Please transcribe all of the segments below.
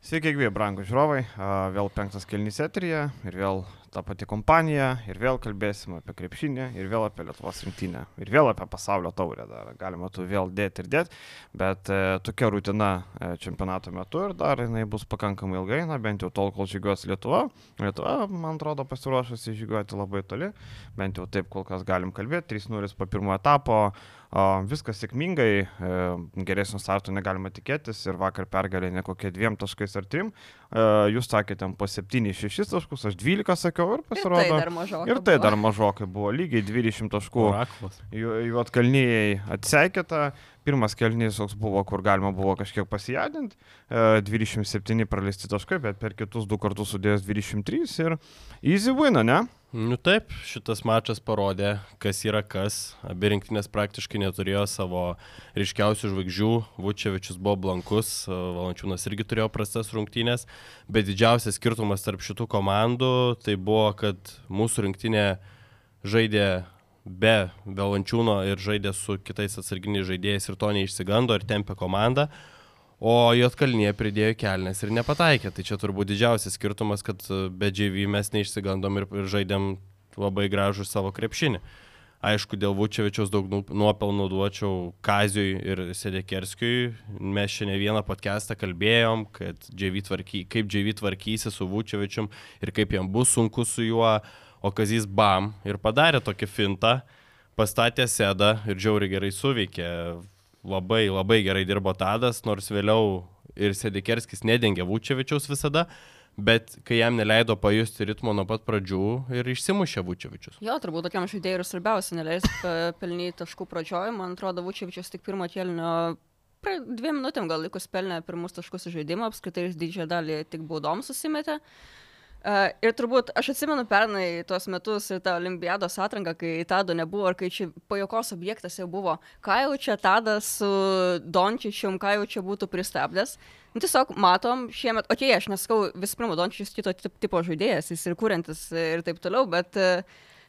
Sveiki, gyvi, brangų žiūrovai. Vėl penktas kelnys eterija ir vėl ta pati kompanija ir vėl kalbėsim apie krepšinį ir vėl apie Lietuvos rinktinę ir vėl apie pasaulio taurę dar. Galima tu vėl dėti ir dėti, bet e, tokia rutina e, čempionato metu ir dar jinai bus pakankamai ilgai, na bent jau tol, kol žygiuos Lietuva. Lietuva, man atrodo, pasiruošusi žygiuoti labai toli, bent jau taip kol kas galim kalbėti. 3-0 po pirmo etapo, Viskas sėkmingai, e, geresnio starto negalima tikėtis ir vakar pergalė ne kokie dviem taškais ar trim. E, jūs sakėte po 7-6 taškus, aš 12 sakiau ir pasirodo. Ir tai dar mažokai. Ir tai dar mažokai buvo, lygiai 20 taškų. Juotkalnyjei atseikėta, pirmas kelnys toks buvo, kur galima buvo kažkiek pasijadinti, 27 e, praleisti taškai, bet per kitus du kartus sudėjęs 23 ir easy win, ne? Nu taip, šitas mačas parodė, kas yra kas. Abi rinktinės praktiškai neturėjo savo ryškiausių žvaigždžių. Vučevičius buvo blankus, Valančiūnas irgi turėjo prastas rungtynės, bet didžiausias skirtumas tarp šitų komandų tai buvo, kad mūsų rinktinė žaidė be Valančiūno ir žaidė su kitais atsarginiais žaidėjais ir to neišsigando ir tempė komandą. O Jotkalnyje pridėjo kelnes ir nepataikė. Tai čia turbūt didžiausias skirtumas, kad e, be JV mes neišsigandom ir, ir žaidėm labai gražų savo krepšinį. Aišku, dėl Vučevičiaus daug nu, nuopelnų duočiau Kazijui ir Sedekerskijui. Mes šiandien vieną podcastą kalbėjom, JV tvarky, kaip JV tvarkysi su Vučevičium ir kaip jam bus sunku su juo. O Kazys bam ir padarė tokį fintą, pastatė sedą ir žiauri gerai suveikė labai labai gerai dirbo Tadas, nors vėliau ir Sedikerskis nedengė Vučevičiaus visada, bet kai jam neleido pajusti ritmo nuo pat pradžių ir išsimušė Vučevičius. Jo, turbūt tokiam žaidėjui ir svarbiausia neleisti pelnyti taškų pradžioje. Man atrodo, Vučevičius tik pirmo kėlinio dviem minutėm gal likus pelnė pirmus taškus žaidimą, apskritai ir didžiąją dalį tik baudom susimetė. Uh, Uh, ir turbūt aš atsimenu pernai tuos metus ir tą olimpiados atranką, kai Tado nebuvo, ar kai čia pajokos objektas jau buvo, ką jau čia Tadas su Dončičium, ką jau čia būtų pristabdęs. Nu, tiesiog matom šiemet, okei, okay, aš nesakau, vis pirma, Dončičius kito tipo žaidėjas, jis ir kuriantis ir taip toliau, bet uh,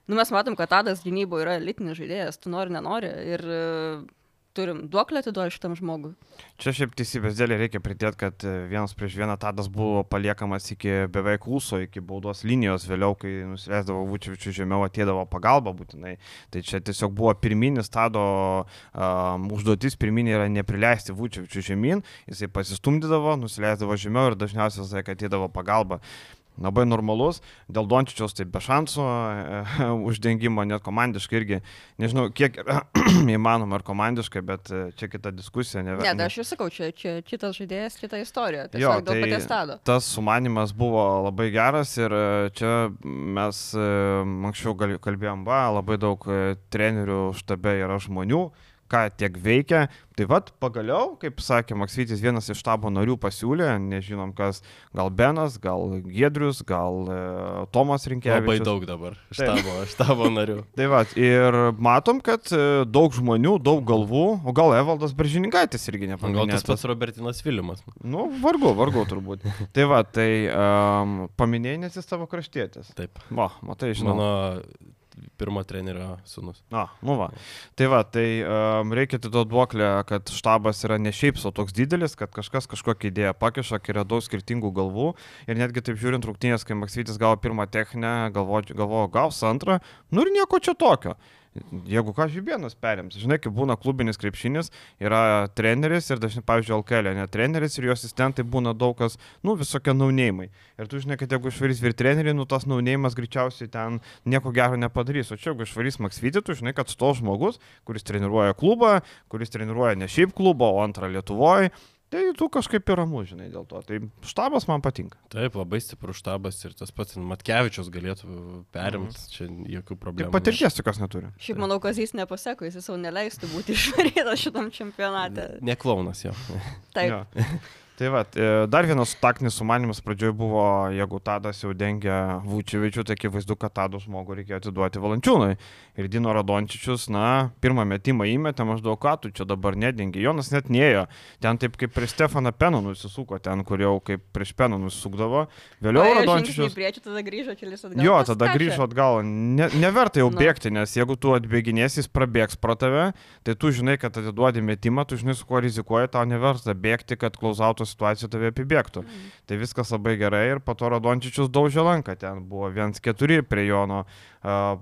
nu, mes matom, kad Tadas gynybo yra elitinis žaidėjas, tu nori, nenori. Ir uh, turim duoklę atiduoti šitam žmogui. Čia šiaip teisybės dėlė reikia pridėti, kad e, vienas prieš vieną Tadas buvo paliekamas iki beveik ūso, iki baudos linijos, vėliau, kai nusileisdavo Vučevičių žemiau, atėdavo pagalba būtinai. Tai čia tiesiog buvo pirminis Tado um, užduotis, pirminė yra neprileisti Vučevičių žemyn, jisai pasistumdydavo, nusileisdavo žemiau ir dažniausiai atėdavo pagalba labai normalus, dėl Dončičiaus tai be šansų e, uždengimo, net komandiškai irgi, nežinau, kiek įmanoma ar komandiškai, bet e, čia kita diskusija. Ne, ne tai aš jau sakau, čia, čia kitas žaidėjas, kita istorija. Jo, tai tas sumanimas buvo labai geras ir e, čia mes e, anksčiau kalbėjom, va, labai daug trenerių štabe yra žmonių, ką tiek veikia. Tai vad, pagaliau, kaip sakė Maksytis, vienas iš štabo narių pasiūlė, nežinom kas, gal Benas, gal Gedrius, gal e, Tomas Rinkėjas. Labai daug dabar štabo, štabo narių. tai vad, ir matom, kad e, daug žmonių, daug galvų, o gal Evaldas Beržininkaitis irgi nepaminėtas. Gal tas pats Robertinas Vilimas. Nu, vargu, vargu turbūt. tai vad, tai um, paminėjai, nes jis tavo kraštėtis. Taip. Va, matai, žinau. Mano pirmo trenerio sunus. Na, nu va. Tai va, tai um, reikia atiduoti duoklę, kad štabas yra ne šiaip sau toks didelis, kad kažkas kažkokią idėją pakiša, kai yra daug skirtingų galvų. Ir netgi taip žiūrint rungtynės, kai Maksytis gavo pirmą techninę, galvojo, galvo, gaus antrą, nu ir nieko čia tokio. Jeigu ką žibienas perims, žinai, kaip būna klubinis krepšinis, yra treneris ir dažnai, pavyzdžiui, Alkelė, ne treneris ir jo asistentai būna daug kas, nu, visokie naunėjimai. Ir tu žinai, kad jeigu išvarys vyr trenerių, nu, tas naunėjimas greičiausiai ten nieko gero nepadarys. O čia, jeigu išvarys Maksvitį, tu žinai, kad to žmogus, kuris treniruoja klubą, kuris treniruoja ne šiaip klubą, o antrą Lietuvoje, Tai tu kažkaip ir ramu, žinai, dėl to. Tai štabas man patinka. Taip, labai stiprus štabas ir tas pats Matkevičius galėtų perimti, mhm. čia jokių problemų. Tik patirties tokios neturi. Šiaip manau, kad jis nepasako, jis savo neleistų būti išvarytas šitam čempionate. Neklaunas jo. Taip. Jo. Tai va, e, dar vienas taktinis sumanimas pradžioje buvo, jeigu Tadas jau dengia Vučevičių, tai akivaizdu, kad Tado žmogų reikėjo atiduoti Valančiūnui. Ir Dino Radončičius, na, pirmą metimą įmetė maždaug, ką tu čia dabar nedengi. Jonas net neėjo. Ten taip kaip prieš Stefaną Peną nusisuko, ten, kur jau kaip prieš Peną nusisukdavo. Vėliau Radončičius. Priečio, tada grįžo atgal. Jo, tada grįžo atgal. Ne, neverta jau nu. bėgti, nes jeigu tu atbėginėsi, jis prabėgs pro tave, tai tu žinai, kad atiduodi metimą, tu žinai, su kuo rizikuoji, tau neverta bėgti, kad klausautų to situacija tave apibėgtų. Mm. Tai viskas labai gerai ir po to Radončičius daužė lanką, ten buvo 1-4 prie Jono uh,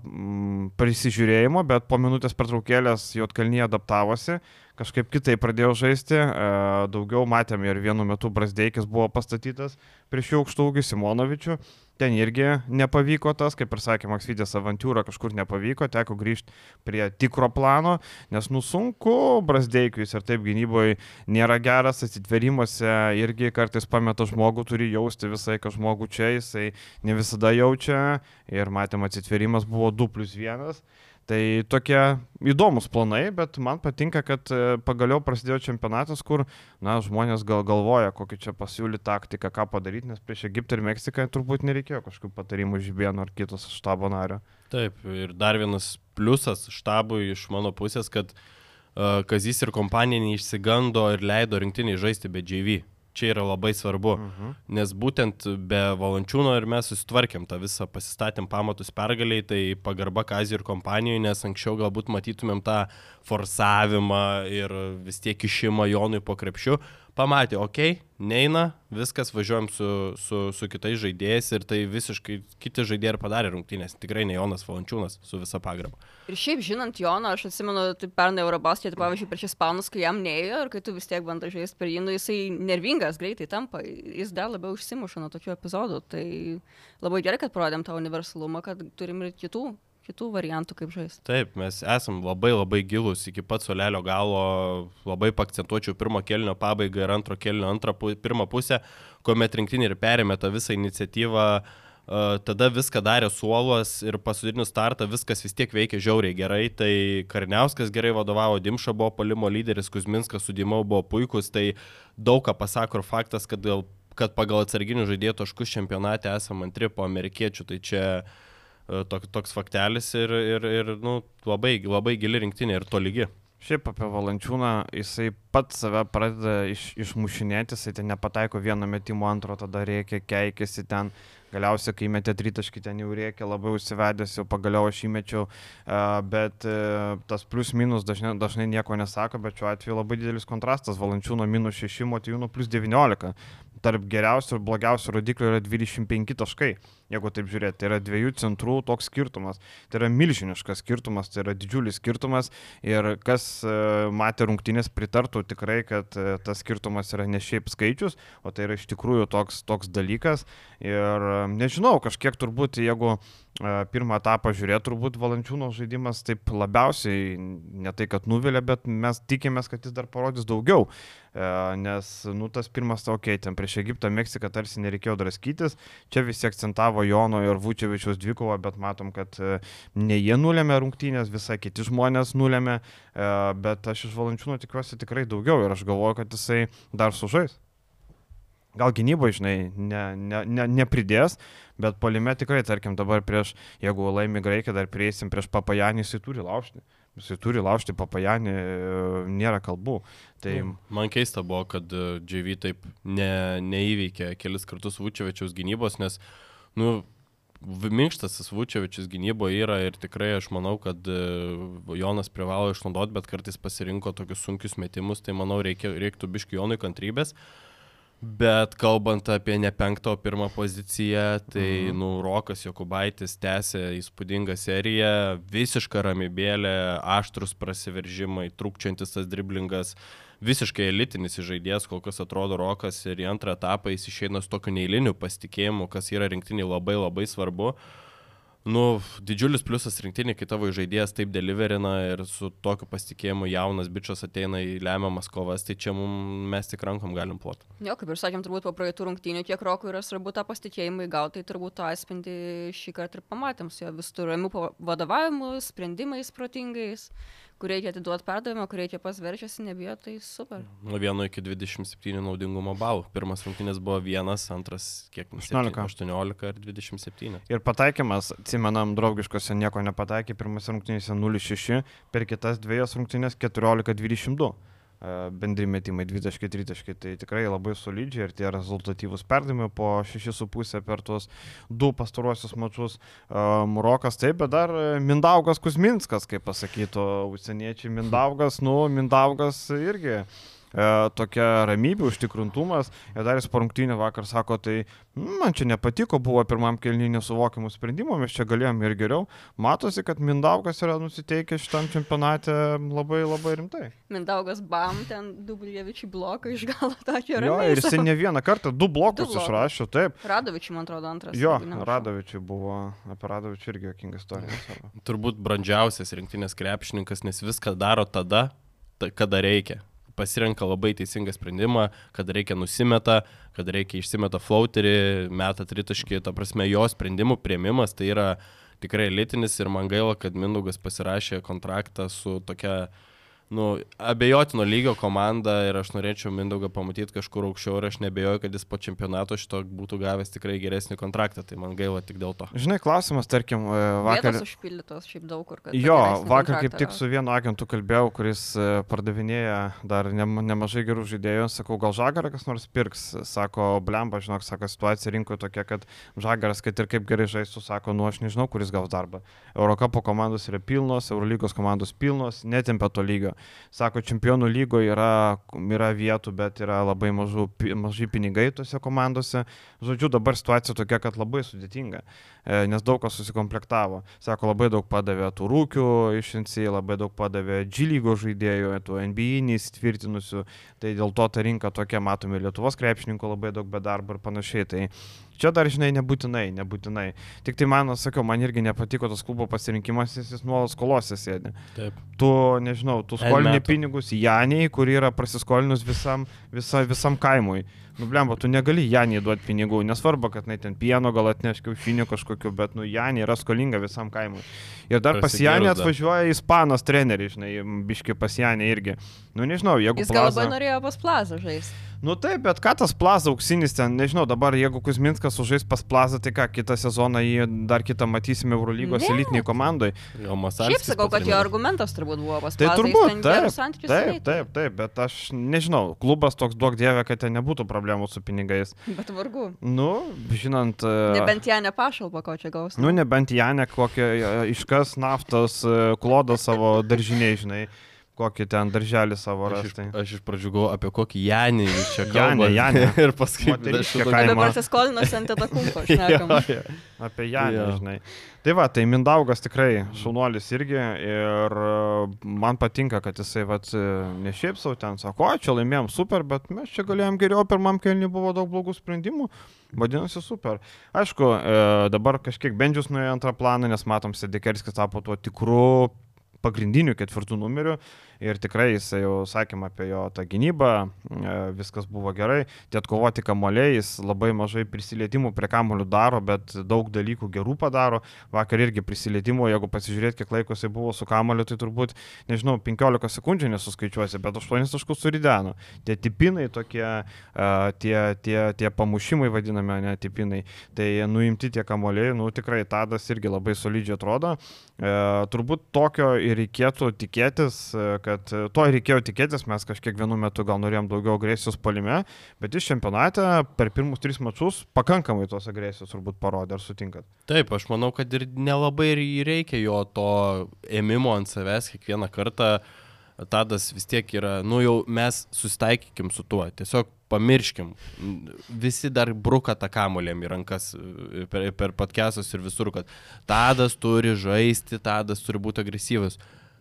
prisižiūrėjimo, bet po minutės pertraukėlės Jotkalnyje adaptavosi, kažkaip kitaip pradėjo žaisti, uh, daugiau matėm ir vienu metu Brasdeikis buvo pastatytas prieš jų aukštūgį Simonovičių. Ten irgi nepavyko tas, kaip ir sakė Maksvidės avantūra, kažkur nepavyko, teko grįžti prie tikro plano, nes nusunku Brasdeikiui ir taip gynyboje nėra geras, atsitverimuose irgi kartais pameta žmogų, turi jausti visai, kad žmogų čia jisai ne visada jaučia. Ir matėm atsitverimas buvo 2 plus 1 Tai tokie įdomus planai, bet man patinka, kad e, pagaliau prasidėjo čempionatas, kur na, žmonės gal galvoja, kokį čia pasiūlyti taktiką, ką padaryti, nes prieš Egiptą ir Meksiką turbūt nereikėjo kažkokių patarimų iš vieno ar kitos štabo nario. Taip, ir dar vienas pliusas štabui iš mano pusės, kad uh, Kazys ir kompanija neišsigando ir leido rinktiniai žaisti be JV čia yra labai svarbu, mhm. nes būtent be valančiūno ir mes susitvarkėm tą visą, pasistatėm pamatus pergaliai, tai pagarba Kazijų ir kompanijai, nes anksčiau galbūt matytumėm tą forsavimą ir vis tiek išimą Jonui po krepšiu, pamatė, okei, okay, neina, viskas, važiuojam su, su, su kitais žaidėjais ir tai visiškai kiti žaidėjai ir padarė rungtynės, tikrai ne Jonas Valančiūnas su visa pagarba. Ir šiaip žinant Joną, aš atsimenu, tai pernai Eurobasketį, tai pavyzdžiui, prieš Ispanus, kai jam neėjo ir kai tu vis tiek bandai žaisti per jį, nu jisai nervingas greitai tampa, jis dar labiau užsimuša nuo tokių epizodų. Tai labai gerai, kad parodėm tą universalumą, kad turim ir kitų kitų variantų, kaip žaisti. Taip, mes esam labai labai gilus iki pat solelio galo, labai pakcentuočiau pirmo kelnio pabaigą ir antro kelnio antrą, pirmą pusę, kuomet rinktinė ir perėmė tą visą iniciatyvą. Uh, tada viską darė suolas ir pasudinius startą, viskas vis tiek veikia žiauriai gerai. Tai Karniauskas gerai vadovavo, Dimša buvo palimo lyderis, Kuzminskas su Dimau buvo puikus. Tai daug ką pasako ir faktas, kad, kad pagal atsarginių žaidėjų taškus čempionate esame antri po amerikiečių. Tai čia uh, E, tok, toks faktelis ir, ir, ir nu, labai, labai gili rinktinė ir to lygi. Šiaip apie Valančiūną, jisai pats save pradeda iš, išmušinėti, jisai ten nepataiko vieno metimo antro, tada reikia keikėsi ten. Galiausiai, kai metė tritaškį, ten jau reikia labai užsivedęs, jau pagaliau aš įmečiau, bet e, tas plius minus dažnai, dažnai nieko nesako, bet šiuo atveju labai didelis kontrastas. Valančiūno minus 6, Motijūno plus 19 tarp geriausių ir blogiausių rodiklių yra 25 taškai, jeigu taip žiūrėti. Tai yra dviejų centrų toks skirtumas. Tai yra milžiniškas skirtumas, tai yra didžiulis skirtumas ir kas e, matė rungtynės pritartų tikrai, kad e, tas skirtumas yra ne šiaip skaičius, o tai yra iš tikrųjų toks, toks dalykas. Ir nežinau, kažkiek turbūt, jeigu pirmą etapą žiūrėt, turbūt Valančiūno žaidimas taip labiausiai, ne tai kad nuvilia, bet mes tikimės, kad jis dar parodys daugiau. Nes, nu, tas pirmas, okei, okay, ten prieš Egiptą, Meksiką tarsi nereikėjo draskytis. Čia visi akcentavo Jono ir Vučevičiaus dvikovą, bet matom, kad ne jie nulėmė rungtynės, visai kiti žmonės nulėmė, bet aš iš Valančiūno tikiuosi tikrai daugiau ir aš galvoju, kad jisai dar sužais. Gal gynyboje, žinai, ne, ne, ne, nepridės, bet polime tikrai, tarkim, dabar prieš, jeigu laimi greikia, dar prieisim prieš papajanį, jisai turi laužti. Jisai turi laužti papajanį, nėra kalbų. Tai... Nu, man keista buvo, kad JV e, taip ne, neįveikė kelis kartus Vučevičiaus gynybos, nes, nu, Minkštasis Vučevičius gynyboje yra ir tikrai aš manau, kad e, Jonas privalo išnaudoti, bet kartais pasirinko tokius sunkius metimus, tai manau reikia, reiktų biški Jonui kantrybės. Uh, Bet kalbant apie ne penktą, o pirmą poziciją, tai mhm. nu, Rokas Jokubaitis tęsė įspūdingą seriją, visiška ramybėlė, aštrus prasiveržimai, trūkčiantis tas driblingas, visiškai elitinis žaidėjas, kol kas atrodo Rokas ir į antrą etapą jis išeina su tokiu neįliniu pasitikėjimu, kas yra rinktiniai labai labai svarbu. Uh, nu, didžiulis pliusas rinktinė, kai tavo žaidėjas taip deliverina ir su tokiu pasitikėjimu jaunas bičias ateina į lemiamas kovas, tai čia mum, mes tik rankom galim ploti. Jo, kaip ir sakėm, turbūt po praeitų rungtynių tiek rokų yra svarbu tą pasitikėjimą įgauti, tai turbūt tą atspindi šį kartą ir pamatėm su jo vis turėjimu vadovavimu, sprendimais protingais kur reikia atiduoti perdavimą, kur reikia pasverčiasi, nebijo, tai super. Nuo 1 iki 27 naudingumo balų. Pirmas rungtynės buvo 1, antras kiek 18. 18 ir 27. Ir pataikymas, atsimenam, draugiškose nieko nepataikė, pirmas rungtynėse 0-6, per kitas dviejas rungtynės 14-22 bendri metimai 20-30, tai tikrai labai solidžiai ir tie rezultatyvūs perdavimai po 6,5 per tuos du pastaruosius mačius. Murokas taip, bet dar Mindaugas Kuzminskas, kaip pasakytų užsieniečiai, Mindaugas, nu, Mindaugas irgi tokia ramybė, užtikrintumas. Ir dar jis po rungtynį vakar sako, tai "Mm, man čia nepatiko, buvo pirmam kelniui nesuvokimų sprendimų, mes čia galėjom ir geriau. Matosi, kad Mindaugas yra nusiteikęs šitam čempionate labai labai rimtai. Mindaugas bam, ten Dubljevičiui bloką iš galo tokio Jo, ramiai ir jisai savo. ne vieną kartą, du blokus Du blokus. išrašė, taip. Radovičiui, man atrodo, antras. Jo. Radovičiui buvo, apie Radovičių irgi jokinga istorija. savo. turbūt brandžiausias rinktinės krepšininkas, nes viską daro tada, ta, kada reikia. Pasirenka labai teisingą sprendimą, kada reikia nusimeta, kada reikia išsimeta flauterį, meta tritaškį, ta prasme jo sprendimų prieimimas tai yra tikrai elitinis ir man gaila, kad Mindaugas pasirašė kontraktą su tokia, nu, abejotino lygio komanda ir aš norėčiau Mindaugą pamatyti kažkur aukščiau ir aš nebejoju, kad jis po čempionato šito būtų gavęs tikrai geresnį kontraktą, tai man gaila tik dėl to. Žinai, klausimas, tarkim, e, vakar. Vietos užpildytos šiaip daug kur. kad Jo, vakar kaip tik su vienu agentu kalbėjau, kuris e, pardavinėja dar nem- nemažai gerų žaidėjų. Sakau, gal žagarą kas nors pirks. Sako, blemba, žinok, sako, situacija rinkoje tokia, kad žagaras, kad ir kaip gerai žaistų, sako, nu aš nežinau, kuris gaus darbą. Eurocapo komandos yra pilnos, Eurolygos komandos pilnos, netempia to lygio. Sako, čempionų lygoje yra, yra vietų, bet yra labai mažų, mažai pinigai tose komandose. Žodžiu, dabar situacija tokia, kad labai sudėtinga, e, nes daug kas susikomplektavo. Sako, labai daug padavė tų rūkių iš NC, labai daug padavė G lygo žaidėjų, tų NBA neįsitvirtinusių. Tai dėl to ta rinka tokia, matome, Lietuvos krepšininkų labai daug bedarbo ir panašiai. Tai čia dar, žinai, nebūtinai, nebūtinai. Tik tai man, sakiau, man irgi nepatiko tas klubo pasirinkimas, nes jis nuolat skolose sėdi. Taip. Tu, nežinau, tu skolini pinigus Janiai, kur yra prasiskolinus visam, visa, visam kaimui. Nublemba, tu negali Janiai duoti pinigų, nesvarbu, kad jinai ten pieno gal atneš kiaušinių kažkokiu, bet nu Janė yra skolinga visam kaimui. Ir dar pas Janį atvažiuoja ispanas treneris, žinai, biški pas Janį irgi. Nu nežinau, jeigu... Jis gal Plaza- labai norėjo pas plazą žaisti. Nu taip, bet ką tas plaza auksinis ten, nežinau, dabar jeigu Kuzminskas užžais pas plaza, tai ką, kitą sezoną jį dar kitą matysime Eurolygos Ne. elitiniai komandai. Jo, Šiaip sakau, kad jo argumentas turbūt buvo pas Tai plazą. jis turbūt, ten taip, taip, taip, taip, bet aš nežinau, klubas toks duok dievę, kad ten nebūtų problemų su pinigais. Bet vargu. Nu, žinant... e, Nebent ją nepašalpa, ko čia gaus. Nu, nebent Janė kokią e, iškas naftos e, klodą savo daržiniai, žinai, kokį ten darželį savo Aš iš, rastai. aš iš pradžių galvoju, apie kokį Janį jūs čia kalbate. Janę. ir paskui aš Apie kaimą. prasiskolinusi ant tada kumpo, Jo, šnekam. jo. Apie Janę, Jo. žinai. Tai va, tai Mindaugas tikrai šaunuolis irgi ir e, man patinka, kad jisai, vat, e, ne šiaip savo ten sako, o čia laimėjom super, bet mes čia galėjom geriau, pirmam kelniui buvo daug blogų sprendimų, vadinasi super. Aišku, e, dabar kažkiek bendžius nuėjo antrą planą, nes matom, Sedekerskis tapo tuo tikru pagrindiniu ketvirtų numeriu ir tikrai jis jau sakėm apie jo tą gynybą, e, viskas buvo gerai, tie atkovoti kamuoliai, jis labai mažai prisilietimų prie kamuolių daro, bet daug dalykų gerų padaro, vakar irgi prisilietimų, jeigu pasižiūrėt, kiek laiko jisai buvo su kamuoliu, tai turbūt, nežinau, 15 sekundžių nesuskaičiuosi, bet 8 taškus surideno. Tie tipinai tokie, e, tie, tie, tie pamušimai vadinami, ne tipinai, tai nuimti tie kamuoliai, nu tikrai Tadas irgi labai solidžiai atrodo. E, turbūt tokio ir reikėtų tikėtis, e, kad e, to reikėjo tikėtis, mes kažkiek vienu metu gal norėjom daugiau agresijos palime, bet iš čempionate per pirmus tris mačius pakankamai tos agresijos turbūt parodė, ar sutinkat. Taip, aš manau, kad ir nelabai reikia jo to ėmimo ant savęs kiekvieną kartą. Tadas vis tiek yra, nu jau mes susitaikykim su tuo, tiesiog pamirškim. Visi dar bruka tą kamolėm į rankas e, per, per podcastus ir visur, kad Tadas turi žaisti, Tadas turi būti agresyvus.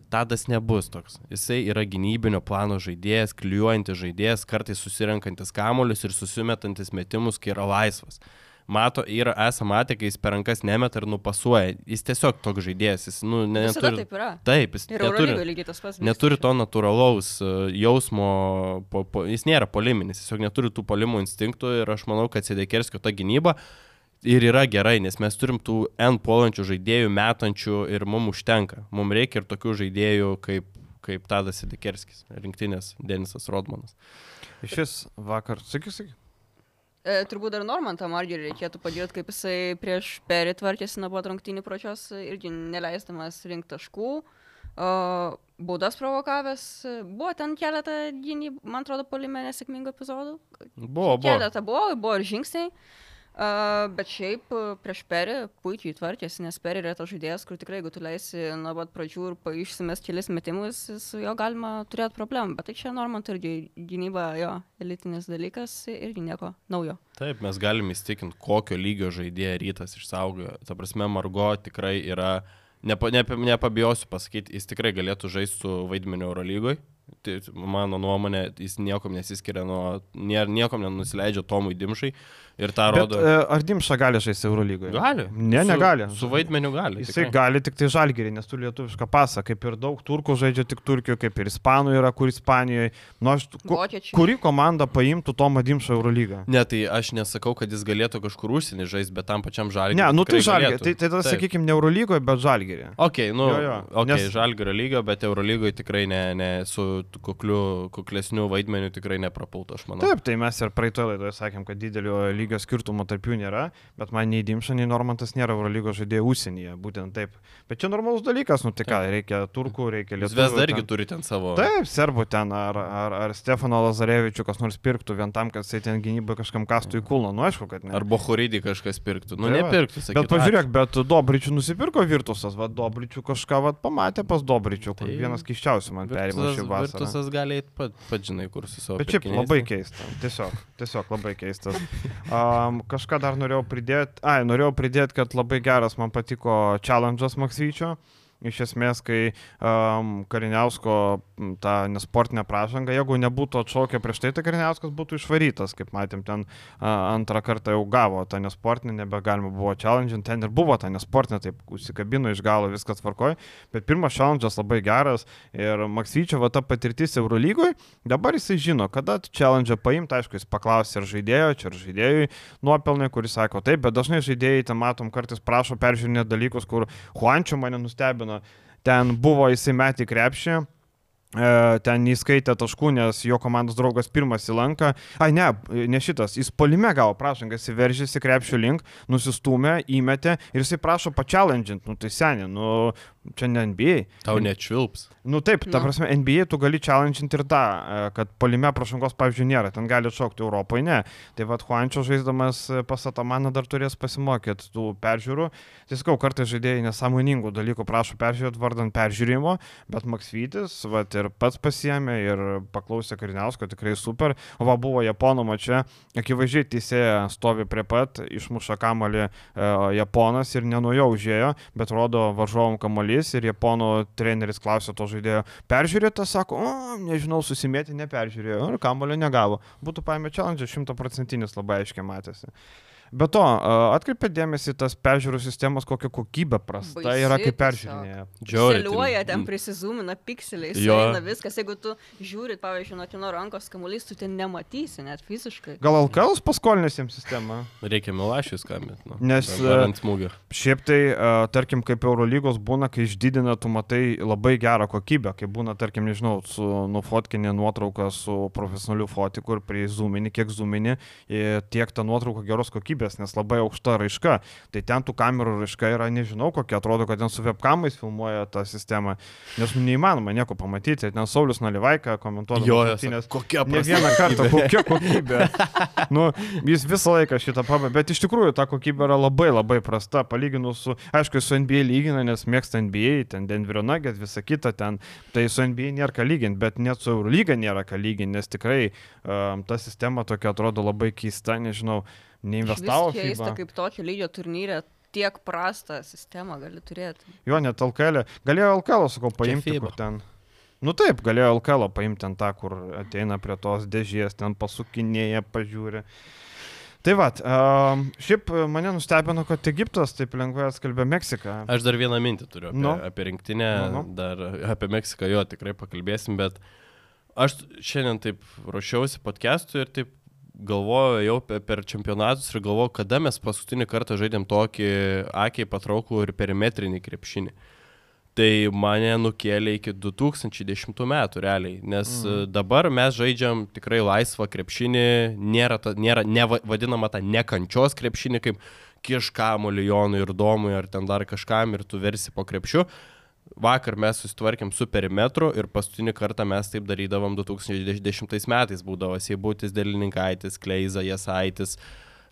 Tadas nebus toks. Jisai yra gynybinio plano žaidėjas, klijuojantis žaidėjas, kartais susirenkantis kamolius ir susimetantis metimus, kai yra laisvas. Mato, yra esama matę, kai jis per rankas nemeta ir nupasuoja. Jis tiesiog toks žaidėjas. Jis, nu, ne, Visada neturi, taip yra. taip, jis Ir neturi, pats. neturi to natūralaus e, jausmo, po, po, jis nėra poliminis, tiesiog neturi tų polimų instinktų ir aš manau, kad Sedekerskio ta gynyba ir yra gerai, nes mes turim tų N puolančių žaidėjų, metančių ir mums užtenka. Mums reikia ir tokių žaidėjų kaip, kaip Tadas Sedekerskis, rinktinės Denisas Rodmanas. Šis vakar, sakyk, sakyk. E, turbūt dar Normantą Margerį reikėtų padėti, kaip jisai prieš perį tvarkėsi nuo pat rungtynių pradžios, irgi neleisdamas rinkti taškų. O, baudas provokavęs, buvo ten keletą gynybų, man atrodo, polime nesėkmingų epizodų. Buvo, buvo. Keletą buvo, buvo ir žingsniai. Uh, bet šiaip uh, prieš perį puikiai tvarkėsi, nes perį yra tas žaidėjas, kur tikrai, jeigu tu leisi nuo pat pradžių ir išsimes kelias metimus, su jo galima turėti problemų. Bet tai čia Normant irgi gynyba, jo, elitinis dalykas, irgi nieko naujo. Taip, mes galime įstikinti, kokio lygio žaidėją rytas išsaugojo. Ta prasme, Margo tikrai yra, nepa, nepa, nepabijosiu pasakyti, jis tikrai galėtų žaisti su vaidmeniu Eurolygoje Tai mano nuomonė, jis niekom nesiskiria nuo, niekom nenusileidžia Tomui Dimšai ir tą rodo. Bet, e, ar Dimša gali žaisti Eurolygoje? Gali. Ne, su, negali. Su vaidmeniu gali. Jisai tikrai. gali tik tai žalgerį, nes tu lietuvišką pasą, kaip ir daug turkų žaidžia tik Turkijoje, kaip ir Ispanų yra, kur Ispanijoje. Nu, aš, ku, kuri komanda paimtų Tomą Dimšą Eurolygą? Ne, tai aš nesakau, kad jis galėtų kažkur užsienį žaisti, bet tam pačiam žalgeriui. Ne, nu tai žalgerį. Tai, tai tada, sakykime, ne Eurolygoje, bet žalgerį. Ok, nu, jo, jo. Okay, nes... žalgerio lygio, bet Eurolygoje tikrai ne, ne su kukliu, kuklesniu vaidmeniu tikrai neprapultų, aš manau. Taip, tai mes ir praeitoje laidoje sakėm, kad didelio lygio skirtumo tarp jų nėra, bet man nei Dimša, nei Normantas nėra Eurolygos žaidėjai užsienyje, būtent taip. Bet čia normalus dalykas, nu tai ką, reikia turkų, reikia lietuvių. Vesda irgi ten. turi ten savo. Taip, serbų ten, ar, ar, ar Stefano Lazarevičių kas nors pirktų vien tam, kad jisai ten gynybai kažkam kastų į kulną, nu aišku, kad ne. Ar Bohuridį kažkas pirktų, nu tai nepirktų, sakyčiau. Bet pažiūrėk, bet Dobričių nusipirko Virtusas, va Dobričių kažką va pamatė pas Dobričių, kur tai vienas kiščiausių man perėmė šį vasarą. Virtusas gali eiti pat, pat žinai, kur su savo. Bet šiaip labai keista, tiesiog, tiesiog labai keistas. Um, kažką dar norėjau pridėti, ai, norėjau pridėti, kad labai geras man patiko challenge'as Maksvyčio. Iš esmės, kai um, Kariniausko tą nesportinę pražangą, jeigu nebūtų atšaukę prieš tai, tai Kariniauskas būtų išvarytas, kaip matėm, ten uh, antrą kartą jau gavo tą nesportinę, nebegalima buvo challenge, ten ir buvo ta nesportinė, taip užsikabino iš galo, viskas tvarkoja, bet pirmas challenge'as labai geras ir Maksyčio va ta patirtis Eurolygoje, dabar jisai žino, kada challenge paimti, aišku, jis paklausė ar žaidėjo, čia ar žaidėjui nuopelnai, kuris sako taip, bet dažnai žaidėjai, ten matom, kartais prašo peržiūrinėti dalykus, kur Juančio mane nustebino stebino. Ten buvo įsimetę krepšį, e, ten įskaitė taškų, nes jo komandos draugas pirmas įlanka. Ai, ne, ne šitas, jis polime gavo prašangas, įveržėsi krepšio link, nusistumė, įmetė ir jisai prašo pačialandžint, nu tai seniai, nu čia ne NBA. Tau nečvilps. Nu taip, ta prasme, NBA tu gali challenge'inti ir tą, e, kad polime prašangos, pavyzdžiui, nėra, ten gali atšaukti Europoje, ne. Tai vad, Juančio žaisdamas pas Atamaną dar turės pasimokyti tų peržiūrų. Sakau, kartais žaidėjai nesąmoningų dalykų prašo peržiūrėti vardant peržiūrimo, bet Maksvytis, vad, ir pats pasiemė ir paklausė Kariniausko, tikrai super. O va, buvo Japono mačia, akivaizdžiai teisėja stovi prie pat, išmuša kamalį e, Japonas ir nenujo užėjo, bet rodo varžovom kamalys ir Japono treneris klausė to žaidėjo. Peržiūrėta, sako, o, nežinau, susimėti, neperžiūrėjo ir kamulio negavo. Būtų paėmė challenge, šimtaprocentinis labai aiškiai matėsi. Be to, atkreipė dėmesį tas peržiūrų sistemos, kokia kokybė prasta Baisi, yra, kaip peržiūrinėje. Džiaugiuoja, ten prisizumina pikseliai, eina viskas. Jeigu tu žiūri, pavyzdžiui, nuo kino rankos kamuolys, tu ten nematysi net fiziškai. Gal LKL paskolinės jiems sistemą? Reikia milašius skambinti. Nu. Nes. Šiaip tai, tarkim, kaip Eurolygos būna, kai išdidina, tu matai labai gerą kokybę, kai būna, tarkim, nežinau, su nufotkinė nuotrauka su profesionaliu fotiku ir prie zoomini, kiek zoomini, tiek ta nuotrauka geros kokybės kokybės, nes labai aukšta raiška. Tai ten tų kamerų raiška yra, nežinau kokia, atrodo, kad ten su webkamais filmuoja tą sistemą, nes nu, neįmanoma nieko pamatyti. Ten Saulis Nalivaika komentuoja. Jo, nes kokia prasme. Ne vieną kartą, kokia kokybė. nu, jis visą laiką šitą pamatė, bet iš tikrųjų ta kokybė yra labai labai prasta, palyginus su, aišku, su NBA lygina, nes mėgsta NBA, ten Denverio Nugget, visa kita ten, tai su NBA nėra ką lyginti, bet net su Eurolyga nėra ką lyginti, nes tikrai um, ta sistema tokia atrodo labai keista, nežinau, neinvestavo. Keista, kaip tokio lygio turnyrė tiek prastą sistemą gali turėti. Jo, net LKL. Galėjo LKL, sakau, paimti kur ten. Nu taip, galėjo LKL paimti ten tą, kur ateina prie tos dėžės, ten pasukinėja, pažiūri. Tai va, uh, šiaip mane nustebino, kad Egiptas taip lengvai atskalbė Meksiką. Aš dar vieną mintį turiu apie, no. apie rinktinę, no, no. dar apie Meksiką jo tikrai pakalbėsim, bet aš šiandien taip ruošiausi podcast'ui ir taip galvoju jau per čempionatus ir galvoju, kada mes paskutinį kartą žaidėm tokį akiai patrauklų ir perimetrinį krepšinį. Tai mane nukėlė iki 2010 metų realiai, nes mm. dabar mes žaidžiam tikrai laisvą krepšinį, nėra, ta, nėra nevadinama ta nekančios krepšinį, kaip kieškamų Lijonui ir Domui ar ten dar kažkam ir tu versi po krepšiu. Vakar mes susitvarkėm su perimetru ir paskutinį kartą mes taip darydavom 2010 metais būdavo Seibutis, Dėlininkaitis, Kleiza, Jasaitis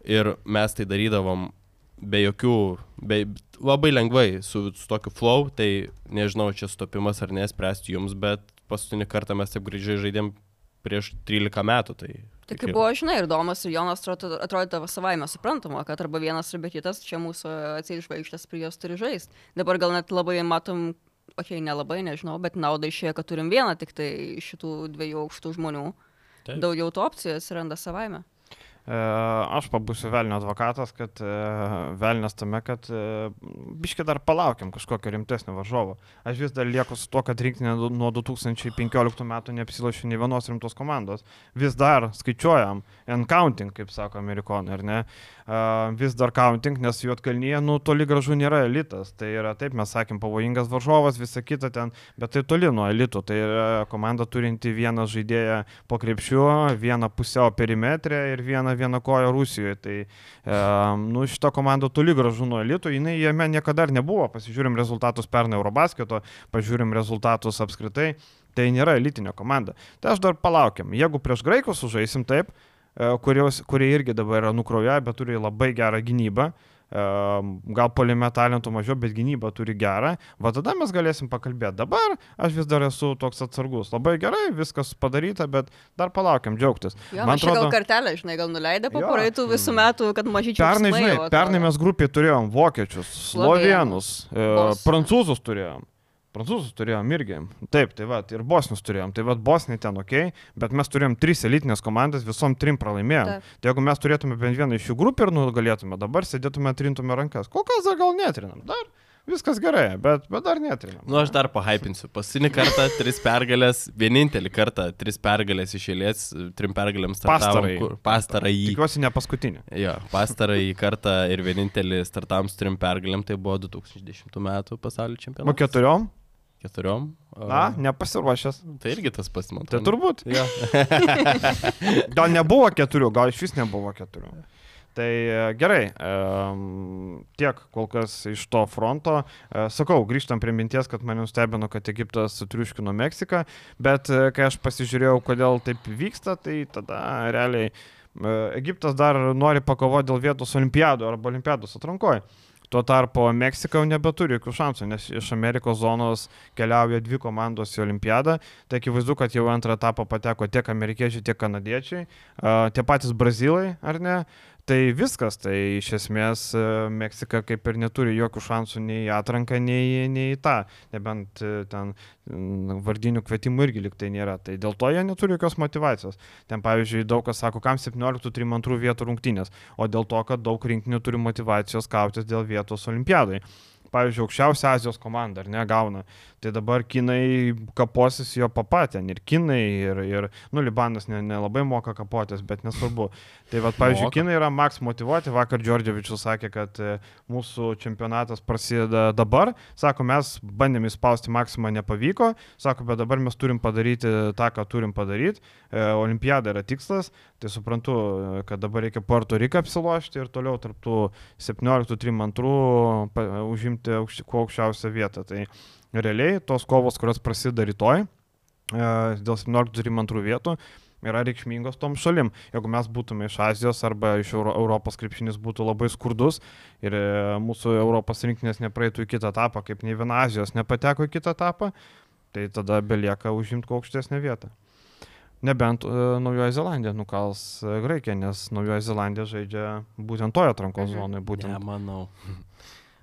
ir mes tai darydavom be jokių, be, labai lengvai su, su tokiu flow, tai nežinau, čia stopimas ar nespręsti jums, bet paskutinį kartą mes taip gražiai žaidėm prieš 13 metų. Tai, Tai kaip buvo, žinai, ir Domas ir Jonas atrodydavo savaime suprantama, kad arba vienas arba kitas čia mūsų atsižvaigždės prie jos turi žaisti. Dabar gal net labai matom, okei, okay, nelabai, nežinau, bet nauda išėjo, kad turim vieną tik tai šitų dviejų aukštų žmonių. Taip. Daugiau tų opcijų atsiranda savaime. E, Aš pabūsiu velnio advokatas, kad e, velnės tame, kad e, biški dar palaukiam kažkokio rimtesnio varžovo. Aš vis dar lieku su tuo, kad rinktinė nuo 2015 metų neapsilošė nei vienos rimtos komandos. Vis dar skaičiuojam, and counting, kaip sako amerikonai, ar ne? Vis dar counting, nes Juotkalnyje, nu, toli gražu nėra elitas. Tai yra, taip mes sakėm, pavojingas varžovas, visa kita ten, bet tai toli nuo elito. Tai yra komanda turinti vieną žaidėją po krepšiu, vieną pusiau perimetrę ir vieną vieną koją Rusijoje. Tai, e, nu, šita komanda toli gražu nuo elito, jinai jame niekada nebuvo. Pasižiūrim rezultatus pernai Eurobasketo, pažiūrim rezultatus apskritai. Tai nėra elitinė komanda. Tai aš dar palaukiam. Jeigu prieš graikus sužaisim taip, e, kurios, kurie irgi dabar yra nukroję, bet turi labai gerą gynybą. e, Gal polime talentų mažiau, bet gynyba turi gerą. Va tada mes galėsim pakalbėti. Dabar aš vis dar esu toks atsargus. Labai gerai, viskas padaryta, bet dar palaukiam džiaugtis. Jo, Man atrodo, gal kartelę, žinai, gal nuleidė po praeitų visų metų, kad mažyčiau. Pernai, žinai, pernai mes grupiai turėjom vokiečius, slovenus, e, prancūzus turėjom. Prancūzus turėjom irgi. Taip, tai va, ir bosnius turėjom. Tai va, bosniai ten ok, bet mes turėjom tris elitinės komandas, visom trim pralaimėjom. Taip. Tai jeigu mes turėtume bent vieną iš šių grupių ir nugalėtume, dabar sėdėtume, trintume rankas. Kol kas dar gal netrinam. Dar viskas gerai, bet, bet dar netrinam. Nu, aš dar pahypinsiu. Paskutinį kartą tris pergalės, vienintelį kartą tris pergalės iš eilės, trim pergalėms startavom. Pastarąjį. Tikiuosi ne paskutinį. Jo, pastarąjį kartą ir vienintelį startavom su trim pergalėm, tai buvo 2010 metų pasaulio Nu, čempionatas. keturiom? Keturiom. Na, nepasiruošęs. Tai irgi tas pats, man Tai atrodo. turbūt. Jo. Gal nebuvo keturių, gal iš vis nebuvo keturių. Tai e, gerai, tiek kol kas iš to fronto. E, Sakau, grįžtam prie minties, kad mane nustebino, kad Egiptas sutriuškino Meksiką, bet e, kai aš pasižiūrėjau, kodėl taip vyksta, tai tada realiai Egiptas dar nori pakovoti dėl vietos olimpiadų arba olimpiados atrankoje. Tuo tarpu Meksika jau nebeturi jokių šansų, nes iš Amerikos zonos keliauja dvi komandos į olimpiadą. Tai akivaizdu, kad jau antrą etapą pateko tiek amerikiečiai, tiek kanadiečiai, tie patys brazilai, ar ne? Tai viskas, tai iš esmės e, Meksika kaip ir neturi jokių šansų nei atranką, nei, nei tą, nebent e, ten vardinių kvietimų irgi liktai nėra. Tai dėl to jie neturi jokios motivacijos. Ten pavyzdžiui, daug kas sako, kam 17-32 vietų rungtynės, o dėl to, kad daug rinktinių turi motivacijos kautis dėl vietos olimpiadai. Pavyzdžiui, aukščiausia Azijos komanda, ar ne, gauna. Tai dabar kinai kaposis jo papatę. Ir kinai, ir, ir nu, Libanas ne- nelabai ne moka kapotis, bet nesvarbu. Tai vad, pavyzdžiui, Moka. kinai yra maks motivuoti. Vakar Džordževičius sakė, kad e, mūsų čempionatas prasideda dabar. Sako, mes bandėme įspausti maksimą, nepavyko. Sako, bet dabar mes turim padaryti tą, ką turim padaryti. E, Olimpiada yra tikslas. Tai suprantu, e, kad dabar reikia Puerto Riką apsilošti ir toliau tarptų 17-32 pa- užimti aukšti, kuo aukščiausią vietą. Tai realiai tos kovos, kurios prasideda rytoj e, dėl 17-32 vietų, yra reikšmingos tom šalim. Jeigu mes būtume iš Azijos arba iš Euro Europos krepšinis būtų labai skurdus ir e, mūsų Europos rinkinės nepraeitų į kitą etapą, kaip nei viena Azijos nepateko į kitą etapą, tai tada belieka užimti kuo aukštesnę vietą. Nebent e, Naujoji Zelandija nukals e, Graikiją, nes Naujoji Zelandija žaidžia būtent toje atrankos Mhm. zonoje. Būtent. Nemanau.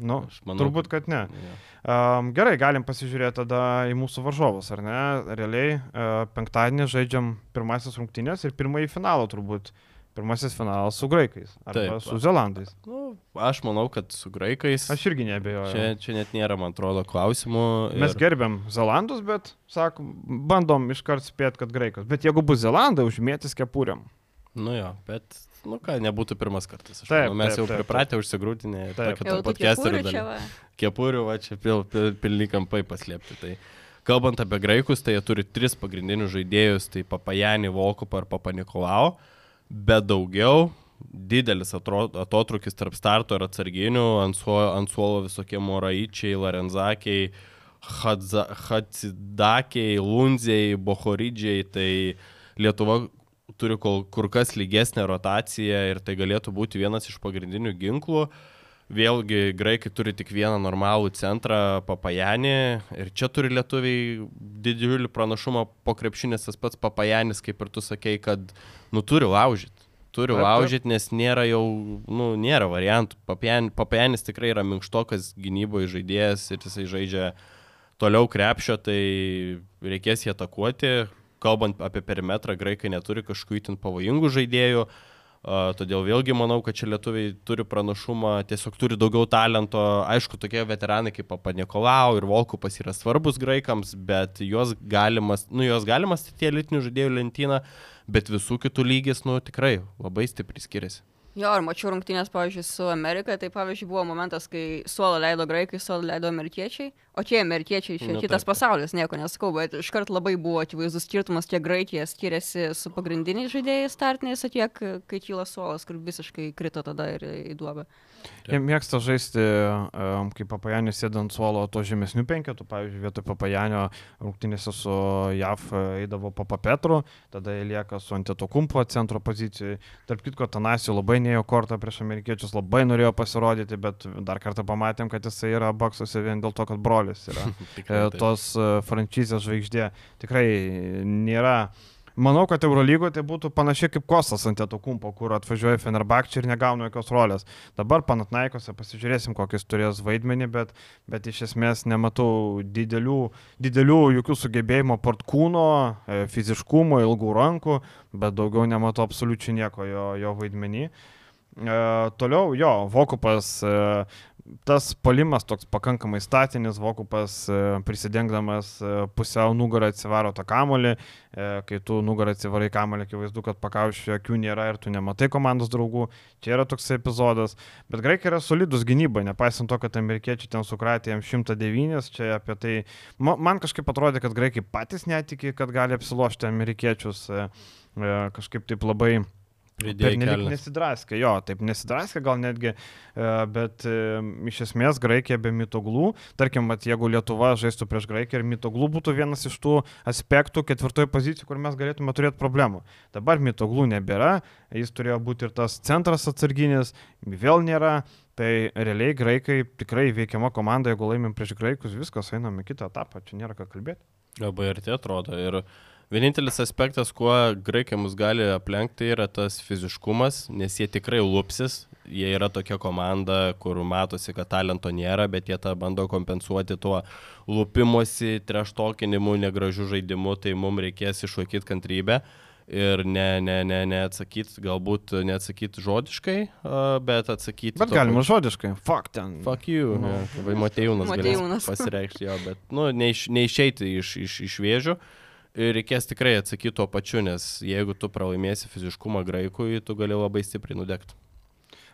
Nu, manau, turbūt, kad ne. Jo. Um, gerai, galim pasižiūrėti tada į mūsų varžovus, ar ne? Realiai uh, penktadienį žaidžiam pirmasis rungtynės ir pirmąjį finalą turbūt. Pirmasis finalas su graikais Taip, su zelandais. Nu, aš manau, kad su graikais. Aš irgi nebejoju. Čia, čia net nėra, man atrodo, klausimų. Mes gerbiam zelandus, bet, sakom, bandom iškart spėti, kad graikas. Bet jeigu bus zelandai, užmėtis kepuriam. Nu jo, bet, nu ką, nebūtų pirmas kartas. Aš Taip, manau, mes taip, jau taip, pripratę užsigrūtinę. Taip. Jau tų podcasterių va. Kepurių, va čia pil, pil, pilni kampai paslėpti. Tai kalbant apie graikus, tai jie turi tris pagrindinius žaidėjus, tai Papajani, Volkupą ir Papanikolau, bet daugiau didelis atotrukis tarp starto ir atsarginių, ant suolo, ant suolo visokie moraičiai, larenzakiai, Hadza- Hatsidakiai, Lunziai, Bohoridžiai, tai Lietuva turi kol, kur kas lygesnę rotaciją ir tai galėtų būti vienas iš pagrindinių ginklų. Vėlgi, graikai turi tik vieną normalų centrą Papajanį ir čia turi lietuviai didžiulį pranašumą po krepšinės tas pats Papajanis, kaip ir tu sakei, kad nu turi laužyti. Turi laužyti, nes nėra jau, nu, nėra variantų. Papajan- Papajanis tikrai yra minkštokas gynyboje žaidėjas ir jisai žaidžia toliau krepšio, tai reikės jį atakuoti. Kalbant apie perimetrą, graikai neturi kažkokių itin pavojingų žaidėjų. Todėl vėlgi manau, kad čia lietuviai turi pranašumą, tiesiog turi daugiau talento. Aišku, tokie veteranai kaip Papa Nikolau ir Volkupas yra svarbus graikams, bet juos galima, nu, juos galima statyti į elitinių žaidėjų lentyną, bet visų kitų lygis, nu, tikrai labai stipriai skiriasi. Jo, ir mačiau rungtynės, pavyzdžiui, su Amerika, tai pavyzdžiui buvo momentas, kai suolą leido graikai, suolą leido amerikiečiai, o tie amerikiečiai čia Nu, kitas pasaulis, nieko nesakau, bet iškart labai buvo akivaizdus skirtumas, tiek graikija skiriasi su pagrindiniais žaidėjais startiniais, o tiek, kai kyla suolas, kur visiškai krito tada ir į duobę. Jie mėgsta žaisti, um, kaip Papajanis sėdant suolo to žemesnių penketų, pavyzdžiui, vietoj Papajanio rungtynėse su JAV eidavo Papa Petru, tada jie lieka su Antetokumpo centro pozicijoje. Tarp kitko, Tanasio labai neėjo kortą prieš amerikiečius, labai norėjo pasirodyti, bet dar kartą pamatėm, kad jisai yra baksuose vien dėl to, kad brolis yra. Tikrai E, taip. tos e, franšizės žvaigždė tikrai nėra. Manau, kad Eurolygoje tai būtų panašiai kaip Kostas ant Etokumpo, kur atvažiuoja Fenerbakčiai ir negauna jokios rolės. Dabar Panatnaikose pasižiūrėsim, kokius turės vaidmenį, bet, bet iš esmės nematau didelių, didelių jokių sugebėjimo port kūno, e, fiziškumo, ilgų rankų, bet daugiau nematau absoliučiai nieko jo, jo vaidmenį. E, toliau, jo, Vokupas, e, tas palimas toks pakankamai statinis, Vokupas e, prisidengdamas e, pusiau nugarą atsivaro tą kamolį, e, kai tu nugarą atsivarai kamolį, akivaizdu, kad pakaušio akių nėra ir tu nematai komandos draugų, čia yra toks epizodas, bet graikai yra solidus gynybai, nepaisant to, kad amerikiečiai ten sukratė jam 109, čia apie tai, ma- man kažkaip atrodė, kad graikai patys netiki, kad gali apsilošti amerikiečius, e, e, kažkaip taip labai Kelnes. nesidraskė, jo, taip nesidraskė gal netgi, e, bet e, iš esmės Graikija be mitoglų, tarkim, vat, jeigu Lietuva žaistų prieš Graikiją ir mitoglų būtų vienas iš tų aspektų ketvirtoje pozicijoje, kur mes galėtume turėti problemų. Dabar mitoglų nebėra, jis turėjo būti ir tas centras atsarginis, vėl nėra. Tai realiai graikai tikrai veikiama komanda, jeigu laimim prieš graikus, viskas einam į kitą etapą, čia nėra ką kalbėti. Labai arti atrodo. Ir vienintelis aspektas, kuo graikai mus gali aplenkti, yra tas fiziškumas, nes jie tikrai lupsis. Jie yra tokia komanda, kur matosi, kad talento nėra, bet jie tą bando kompensuoti tuo lupimosi, treštokinimu, negražiu žaidimu, tai mums reikės išlaikyti kantrybę. Ir ne, ne, ne, neatsakyti, galbūt neatsakyti žodiškai, a, bet atsakyti. Bet galima pačiu- žodiškai. Fuck ten. Fuck you. Nu. Nu, vai Matejūnas galės Matejūnas. pasireikšti jo, bet nu, neiš, neišeiti iš, iš, iš vėžių. Ir reikės tikrai atsakyti tuo pačiu, nes jeigu tu pralaimėsi fiziškumą graikui, tu gali labai stipriai nudegti.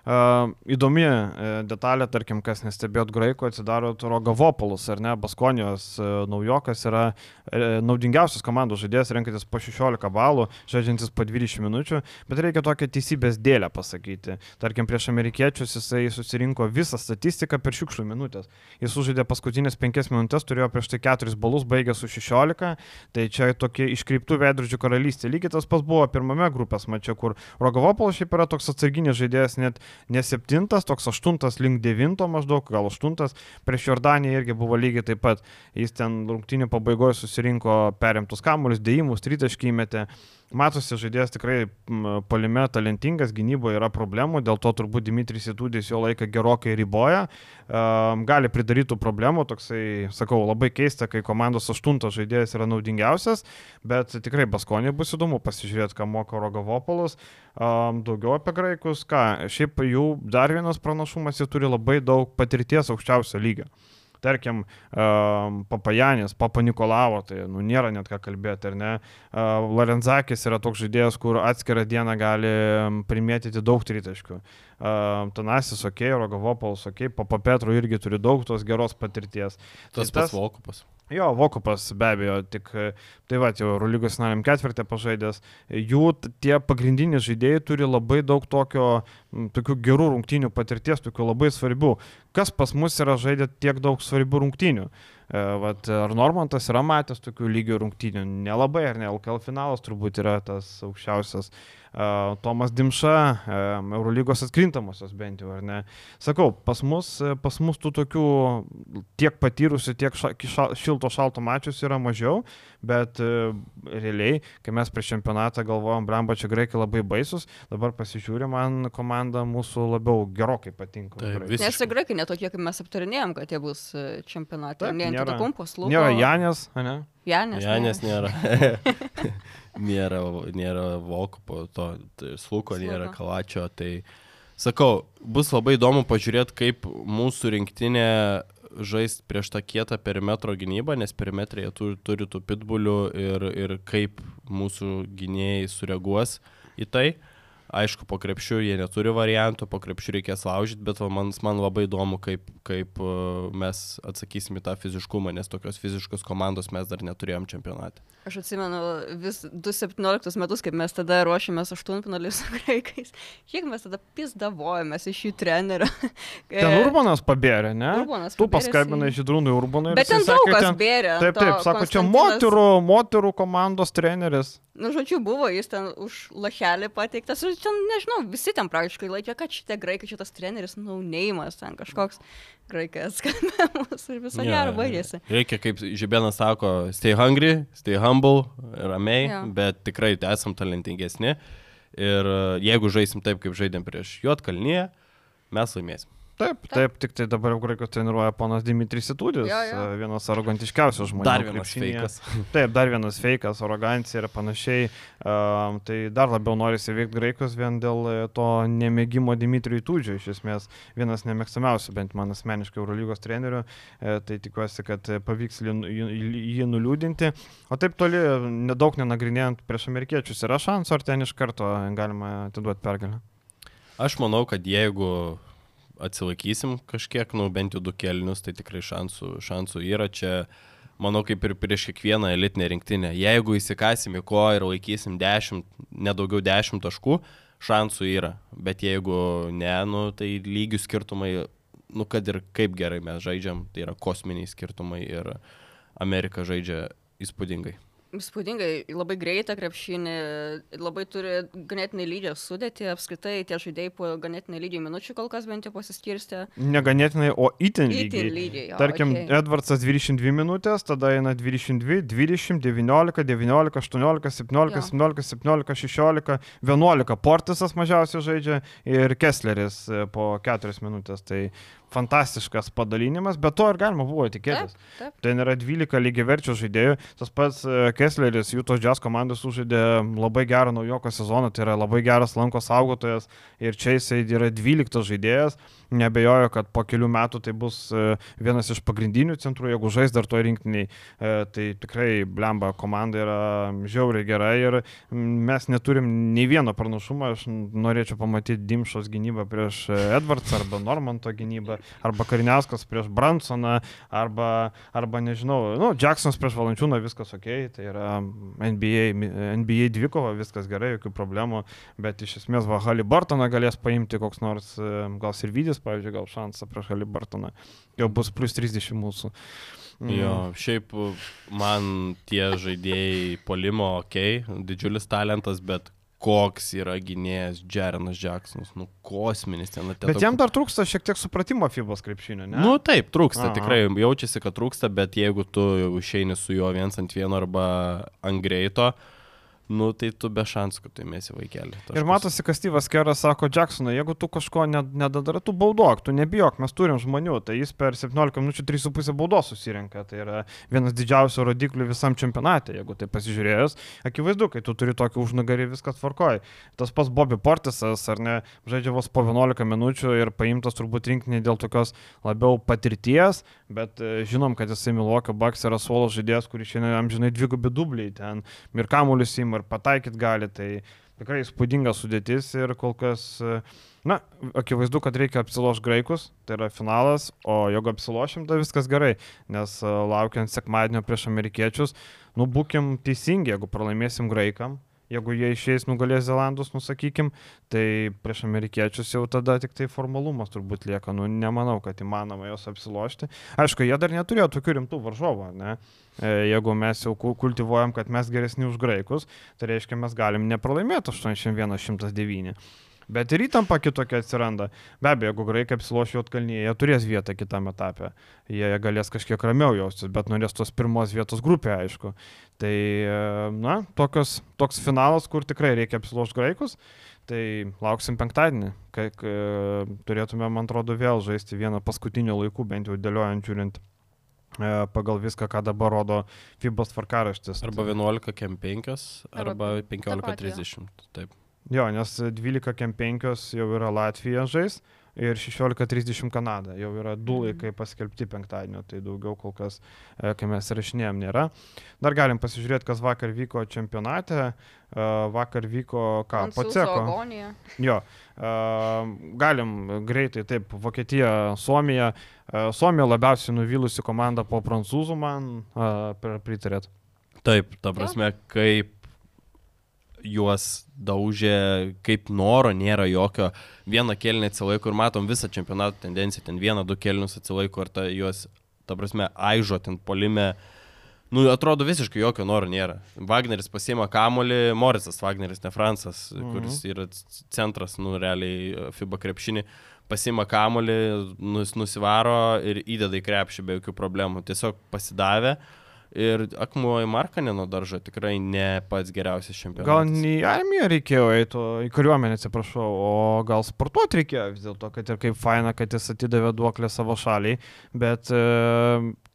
Įdomi uh, detalė, tarkim, kas nestebėt graikų, atsidaro Rogavopolus, ar ne, Baskonijos uh, naujokas yra uh, naudingiausias komandos žaidėjas, renkantis po 16 balų, žaidžiantis po 20 minučių, bet reikia tokią teisybės dėlę pasakyti. Tarkim, prieš amerikiečius jisai susirinko visą statistiką per šiukšlių minutės. Jis sužaidė paskutinės 5 minutės, turėjo prieš tai 4 balus, baigė su 16, tai čia tokie iškreiptų veidrodžių karalystė. Lygiai tas pats buvo pirmame grupės mače, kur Rogavopolas šiaip yra toks atsarginis žaidėjas, net ne septintas, toks aštuntas link devinto maždaug, gal aštuntas, prieš Jordaniją irgi buvo lygiai taip pat. Jis ten rungtinių pabaigoje susirinko perimtus kamuolius, dėjimus, tritaškį įmetė. Matosi, žaidėjas tikrai palime talentingas, gynyboje yra problemų, dėl to turbūt Dimitris Įtūdis jo laiką gerokai riboja, um, gali pridarytų problemų, toksai, sakau, labai keista, kai komandos aštuntas žaidėjas yra naudingiausias, bet tikrai Baskonė bus įdomu pasižiūrėti, ką moka Rogavopolas, um, daugiau apie graikus, ką, šiaip jų dar vienas pranašumas, jie turi labai daug patirties aukščiausio lygio tarkim, Papajanis, Papa Nikolavo, tai nu, nėra net ką kalbėti, ar ne. Larenzakis yra toks žaidėjas, kur atskirą dieną gali primėtyti daug tritaškių. Tanasis, ok, Rogavopolas, ok, Papa Petru irgi turi daug tos geros patirties. Tas Tai pats Volkupas. Jo, Vokupas be abejo, tik e, tai va, jau Eurolygos finaliniam ketvirtį pažaidęs, jų tie pagrindiniai žaidėjai turi labai daug tokio, tokių gerų rungtynių patirties, tokių labai svarbių. Kas pas mus yra žaidė tiek daug svarbių rungtynių? E, vat, ar Normantas yra matęs tokių lygių rungtynių? Nelabai, ar ne? LKL finalas turbūt yra tas aukščiausias. Tomas Dimša, Eurolygos atkrintamosios bent jau, ar ne? Sakau, pas mus, pas mus tų tokių tiek patyrusių, tiek ša, ša, šilto šalto mačius yra mažiau, bet realiai, kai mes prieš čempionatą galvojom, brambo čia graikai labai baisus, dabar pasižiūrėjom, man komanda mūsų labiau gerokai patinka. Taip. Nes ir graikai netokie, kaip mes aptarinėjom, kad jie bus e, čempionate. Taip, Ne nėra- ant kumpos, lūpų. Nėra Janės, ne? Janės. Janės nėra. nėra, nėra Volkupo, to tai Sluko, nėra Sluko. Kalačio. Tai sakau, bus labai įdomu pažiūrėti, kaip mūsų rinktinė žais prieš tą kietą perimetro gynybą, nes perimetrė jie turi, turi tų pitbulių ir, ir kaip mūsų gynėjai sureaguos į tai. Aišku, po krepšių jie neturi variantų, po krepšių reikės laužyti, bet man, man labai įdomu, kaip, kaip e, mes atsakysim į tą fiziškumą, nes tokios fiziškos komandos mes dar neturėjom čempionate. Aš atsimenu vis 2017 metus, kaip mes tada ruošėmės aštuntfinalį su graikais. Kiek mes tada pizdavojomės iš jų trenerio. Ten Urbanas pabėrė, ne? Urbanas Tu paskambinai Urbonui. ir Bet ten daug kas bėrė. Taip, taip, sako, čia moterų, moterų komandos treneris. Nu, žodžiu, buvo jis ten už lachelį pateiktas. Ir ten, nežinau, visi ten praktiškai laikė, kad šitie graikai, šitas treneris, nu, neįmas ten kažkoks graikas, kad mūsų ir Jo, gero jo, baigėsi. Reikia, kaip Žibėnas sako, stay hungry, stay humble, ramiai, Jo. bet tikrai esam talentingesni. Ir e, jeigu žaisim taip, kaip žaidėm prieš Juotkalnyje, mes laimėsim. Taip, taip, tik tai dabar jau graikus treniruoja ponas Dimitris Itudis, Jo, jo. vienas arogantiškiausių žmonių. Dar vienas feikas. Taip, dar vienas feikas, arogancija ir panašiai. Um, tai dar labiau norisi veikti graikus vien dėl e, to nemėgimo Dimitrijui Tūdžio, iš esmės vienas nemėgstamiausių, bent man asmeniškai Eurolygos trenerių. E, tai tikiuosi, kad e, pavyks jį, jį, jį nuliūdinti. O taip toli, nedaug nenagrinėjant prieš amerikiečius, yra šansų, ar ten iš karto galima atiduoti pergalę? Aš manau, kad jeigu atsilaikysim kažkiek, nu bent jau du kelnius, tai tikrai šansų, šansų yra. Čia, manau, kaip ir prieš kiekvieną elitinę rinktinę. Jeigu įsikasim į ko ir laikysim 10, nedaugiau 10 taškų, šansų yra. Bet jeigu ne, nu, tai lygių skirtumai, nu kad ir kaip gerai mes žaidžiam, tai yra kosminiai skirtumai ir Amerika žaidžia įspūdingai. Įspūdingai, labai greitą krepšinį, labai turi ganėtinai lydžią sudėti, apskritai tie žaidėjai po ganėtinai lydžių minučių kol kas bent jau pasiskirstė. Neganėtinai, o itin Itin lygiai. lygiai. jo, Tarkim, okei. Edvardsas 22 minutės, tada eina 22, 20, 19, 19, 18, 17, Jo. 17, 17, 16, 11. Portisas mažiausiai žaidžia ir Kessleris e, po 4 minutės. Tai fantastiškas padalinimas, bet to ir galima buvo tikėtis. Taip, taip. Ten yra 12 lygiai verčių žaidėjų. Tas pats e, Kessleris, jų tos jazz komandos sužaidė labai gerą naujoko sezoną, tai yra labai geras lanko saugotojas ir čia jisai yra 12 žaidėjas. Nebejoju, kad po kelių metų tai bus e, vienas iš pagrindinių centrų, jeigu žais dar to rinktiniai. E, Tai tikrai blemba komanda yra žiauriai gera ir mes neturim nei vieno pranašumo. Aš norėčiau pamatyti Dimšos gynybą prieš e, Edvardsą arba Normanto gynybą, arba Kariniauskas prieš Bransoną, arba, arba nežinau, nu, Jacksonas prieš Valančiūną, viskas ok, tai yra NBA, NBA dvikova, viskas gerai, jokių problemų, bet iš esmės va Halibartoną galės paimti koks nors, gal Sirvidis, pavyzdžiui, gal šansą prieš Halibartoną, jau bus plus 30 mūsų. Mm. Jo, šiaip uh, man tie žaidėjai polimo, ok, didžiulis talentas, bet koks yra gynėjas Jerenas Jacksonas, nu kosminis ten atėjo. Bet jam dar trūksta šiek tiek supratimo FIBOS krepšinio, ne? Nu taip, trūksta, Aha. tikrai jaučiasi, kad trūksta, bet jeigu tu išeini su juo viens ant vieno arba ant greito, nu tai tu be šansų, kad tu įmėsi vaikelį. Ir taškus. matosi, kad Steve'as Keras sako, Jacksonai, jeigu tu kažko ne- nedadarai, tu baudok, tu nebijok, mes turim žmonių, tai jis per 17 minučių 3,5 baudos susirenka, tai yra vienas didžiausių rodiklių visam čempionate, jeigu tai pasižiūrėjus, akivaizdu, kai tu turi tokį užnugarį, viskas tvarkoja. Tas pats Bobby Portisas, ar ne, žaidžia vos po 11 minučių ir paimtas turbūt rinkinį dėl tokios labiau patirties, bet e, žinom, kad jisai Milwaukee Bucks yra suolo žaidėjas, kuris šiandien amžinai dvigubi dubliai ten ir kamuolius įima ir pataikyt gali, tai tikrai įspūdinga sudėtis ir kol kas, e, na, akivaizdu, kad reikia apsiloš graikus, tai yra finalas, o jeigu apsilošim, tai viskas gerai, nes e, laukiant sekmadienio prieš amerikiečius, nu būkim teisingi, jeigu pralaimėsim graikam jeigu jie išeis nugalės Zelandus, nusakykim, tai prieš amerikiečius jau tada tik tai formalumas turbūt lieka, nu nemanau, kad įmanoma jos apsilošti. Aišku, jie dar neturėjo tokių rimtų varžovų, ne? E, jeigu mes jau kultivuojam, kad mes geresni už graikus, tai reiškia, mes galim nepralaimėti 81-109. Bet ir įtampa kitokia atsiranda. Be abejo, jeigu graikai apsiloš Jotkalnyje, jie turės vietą kitame etape. Jie galės kažkiek ramiau jaustis, bet norės tos pirmos vietos grupė, aišku. Tai, na, tokios, toks finalas, kur tikrai reikia apsilošti graikus. Tai lauksim penktadienį, kai turėtume, man atrodo, vėl žaisti vieną paskutinių laikų, bent jau dėliojant žiūrint e, pagal viską, ką dabar rodo FIBOS tvarkaraštis. Arba 11 kem 5, arba 15.30. Taip. Jo, nes 12 kem 5 jau yra Latvija žais ir 16.30 Kanada. Jau yra du mhm. laikai paskelbti penktadienio, tai daugiau kol kas, e, kai mes rašinėjom, nėra. Dar galim pasižiūrėti, kas vakar vyko čempionate. E, vakar vyko ką? Paceko. Jo, e, galim greitai, taip, Vokietija, Suomija. Suomija labiausiai nuvylusi komanda po prancūzų, man pritarėt. Taip, ta prasme, kaip juos daužė kaip noro, nėra jokio vieną kelnį atsilaiko ir matom visą čempionato tendenciją, ten vieną, du kelnius atsilaiko ir ta, juos, ta prasme, aižo ten polime. Nu, atrodo visiškai jokio noro nėra. Wagneris pasiema kamolį, Morisas Wagneris, ne Francas, mhm. kuris yra centras, nu, realiai FIBA krepšinį, pasiima kamolį, nus, nusivaro ir įdeda į krepšį be jokių problemų. Tiesiog pasidavė. Uh, Ir akmuo į Markanino daržą tikrai ne pats geriausias čempionatas. Gal į armiją reikėjo eiti, į kariuomenę, atsiprašau, o gal sportuoti reikėjo vis dėlto, kad ir kaip faina, kad jis atidavė duoklę savo šaliai, bet e,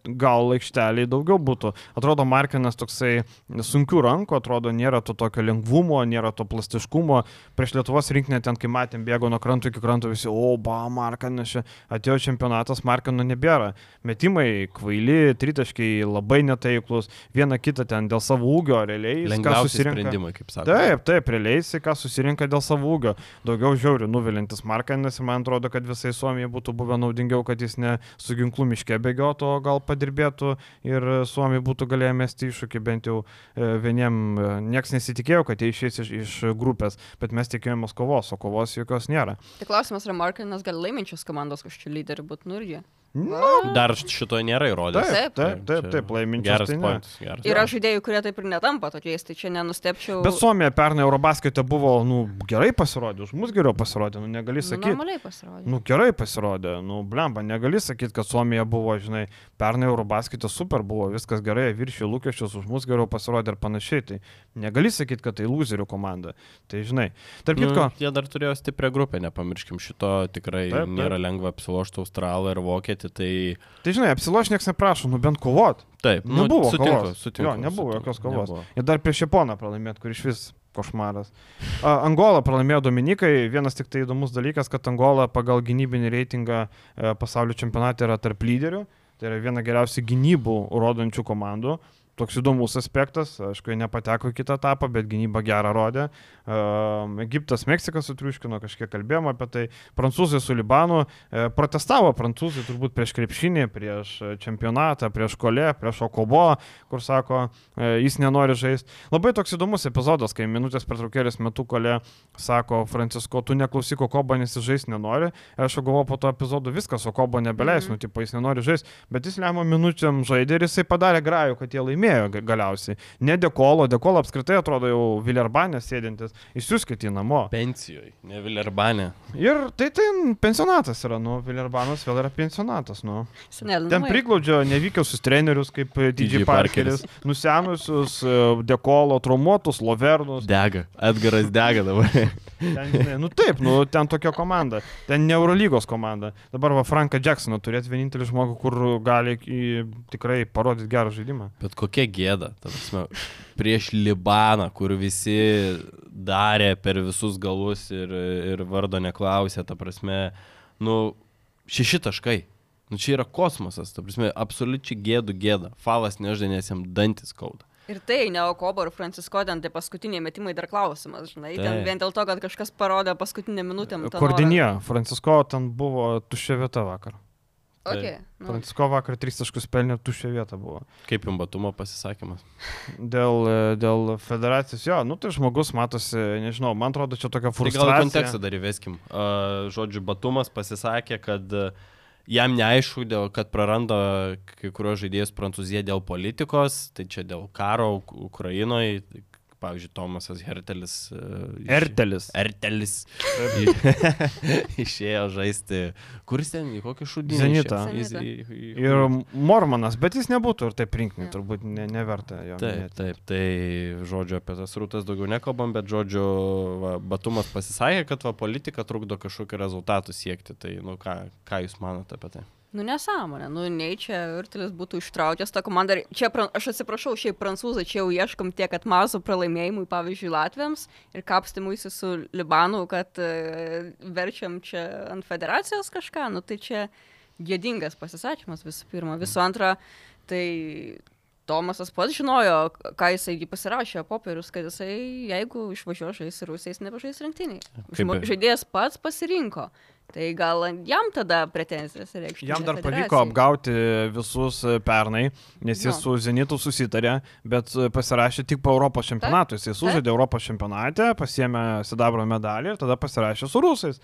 gal aikšteliai daugiau būtų. Atrodo, Markinas toksai sunkių rankų, atrodo, nėra to tokio lengvumo, nėra to plastiškumo. Prieš Lietuvos rinkinę ten, kai matėm, bėgo nuo kranto iki kranto visi, o, ba, Markinas atėjo čempionatas, Markino nebėra. Metimai kvaili, tritaškiai labai netaiklus, viena kita ten dėl savo ūgio, realiai. Lengviausi sprendimai, kaip sakė. Taip, taip, realiai jisai ką susirinka dėl savo ūgio. Daugiau žiaurių nuvilintis Markinas ir man atrodo, kad visai Suomijai būtų buvę naudingiau, kad jis ne su ginklu miške bėgiotų, o gal padirbėtų ir Suomiai būtų galėję mesti iššūkį bent jau e, vieniem. E, Niekas nesitikėjo, kad jie išės iš, iš grupės, bet mes tikėjomės kovos, o kovos jokios nėra. Tai klausimas, ar Markinas gali laiminčios komandos kažkokiu lyderiu būti, nu irgi. Nu, Dar šito nėra įrodęs. Taip, taip, taip, taip laiminčius. Geras tai pointas. Geras. Yra žaidėjų, kurie taip ir netampa tokiais, tai čia nenustepčiau. Bet Suomija pernai Eurobaskete buvo, nu, gerai pasirodė, už mus geriau pasirodė, nu, negali sakyti. Nu, normaliai pasirodė. Nu, gerai pasirodė, nu, blemba, negali sakyti, kad Suomija buvo, žinai, pernai Eurobaskete super buvo, viskas gerai, viršė lūkesčius, už mus geriau pasirodė ir panašiai. Tai negali sakyti, kad tai loserių komanda. Tai, žinai, tarp nu, kitko. Nu, jie dar turėjo stiprią grupę, nepamirškim, šito tikrai taip, taip. nėra lengva apsilošti Australą ir Vokietį laimėti. Tai, tai žinai, apsiloš niekas neprašo, nu bent kovot. Taip, nu, nebuvo sutinku, kovos. Sutinku, jo, nebuvo sutinku, jokios kovos. Nebuvo. Ir dar prieš Japoną pralaimėt, kur iš vis košmaras. Angola pralaimėjo Dominikai. Vienas tik tai įdomus dalykas, kad Angola pagal gynybinį reitingą e, pasaulio čempionate yra tarp lyderių. Tai yra viena geriausių gynybų rodančių komandų toks įdomus aspektas, aišku, jie nepateko į kitą etapą, bet gynyba gerą rodė. Uh, Egiptas, Meksika sutriuškino, kažkiek kalbėjome apie tai. Prancūzai su Libanu uh, protestavo, prancūzai turbūt prieš krepšinį, prieš čempionatą, prieš kolę, prieš Okobo, kur sako, uh, jis nenori žaisti. Labai toks įdomus epizodas, kai minutės pertraukėlės metu kolė sako, Francisko, tu neklausyk Okobo, nes jis žaisti nenori. Aš galvoju po to epizodo viskas, Okobo nebeleis, mm -hmm. nu, tipo, jis nenori žaisti, bet jis lemia minutėm žaidė ir jisai padarė grajų, kad jie laimėjo laimėjo galiausiai. Ne Dekolo, Dekolo apskritai atrodo jau Villerbanė sėdintis, išsiuskit į namo. Pensijoje, ne Villerbanė. Ir tai ten pensionatas yra, nu, Villerbanas vėl yra pensionatas, nu. Senel, ten priglaudžia nevykiausius trenerius kaip DJ Parkeris, nusenusius e, Dekolo, traumuotus, Lovernus. Dega, Edgaras dega dabar. ten, žinai, nu taip, nu, ten tokia komanda, ten ne Eurolygos komanda. Dabar va Franką Jacksoną turėti vienintelį žmogų, kur gali į, tikrai parodyti gerą žaidimą. Bet kokia kokia gėda, prasme, prieš Libaną, kur visi darė per visus galus ir, ir vardo neklausė, ta prasme, nu, šeši taškai. Nu, čia yra kosmosas, ta prasme, absoliučiai gėdų gėda. Falas nežinai, nes jam dantis skauda. Ir tai ne Okobo ir Francisko, ten tai paskutiniai metimai dar klausimas, žinai, tai. ten vien dėl to, kad kažkas parodė paskutinę minutę. Kordinė, Francisko ten buvo tuščia vieta vakar. Okay, nu, Francisko vakar 3 taškus pelnė, tuščia vieta buvo. Kaip jums batumo pasisakymas? Dėl, e, dėl federacijos, jo, nu tai žmogus matosi, nežinau, man atrodo, čia tokia Tai gal frustracija. kontekstą dar įveskim. Uh, žodžiu, Batumas pasisakė, kad uh, jam neaišku, dėl, kad praranda kai kurios žaidėjus Prancūzija dėl politikos, tai čia dėl karo Uk- Ukrainoje, pavyzdžiui, Tomasas Hertelis. Uh, Ertelis. Ertelis. Išėjo žaisti. Kur jis ten, į kokį šudinį? Zenitą. Ir Mormanas, bet jis nebūtų ir taip rinkiniai, turbūt ne, neverta jo. Taip, minėti. taip, tai žodžiu apie tas rūtas daugiau nekalbam, bet žodžiu, va, Batumas pasisakė, kad va, politika trukdo kažkokiu rezultatu siekti. Tai, nu, ką, ką Jūs manote apie tai? Nu nesąmonė, nu nei čia Virtelis būtų ištraukęs tą komandą. Čia, aš atsiprašau, šiaip prancūzai čia jau ieškom tiek atmazo pralaimėjimui, pavyzdžiui, Latviams ir kapstimuisi su Libanu, kad e, verčiam čia ant federacijos kažką, nu tai čia gėdingas pasisakymas visų pirma. Visų antra, tai Tomasas pats žinojo, ką jisai pasirašė popierius, kad jisai, jeigu išvažiuos žais ir Rusijais, nebežais rinktiniai. Žmo- Žaidėjas pats pasirinko. Tai gal jam tada pretenzijas reikšti. Jam dar pavyko federacijai. apgauti visus e, pernai, nes jis Jo. su Zenitu susitarė, bet e, pasirašė tik po Europos čempionato. Jis sužaidė Europos čempionate, pasiemė sidabro medalį ir tada pasirašė su rusais.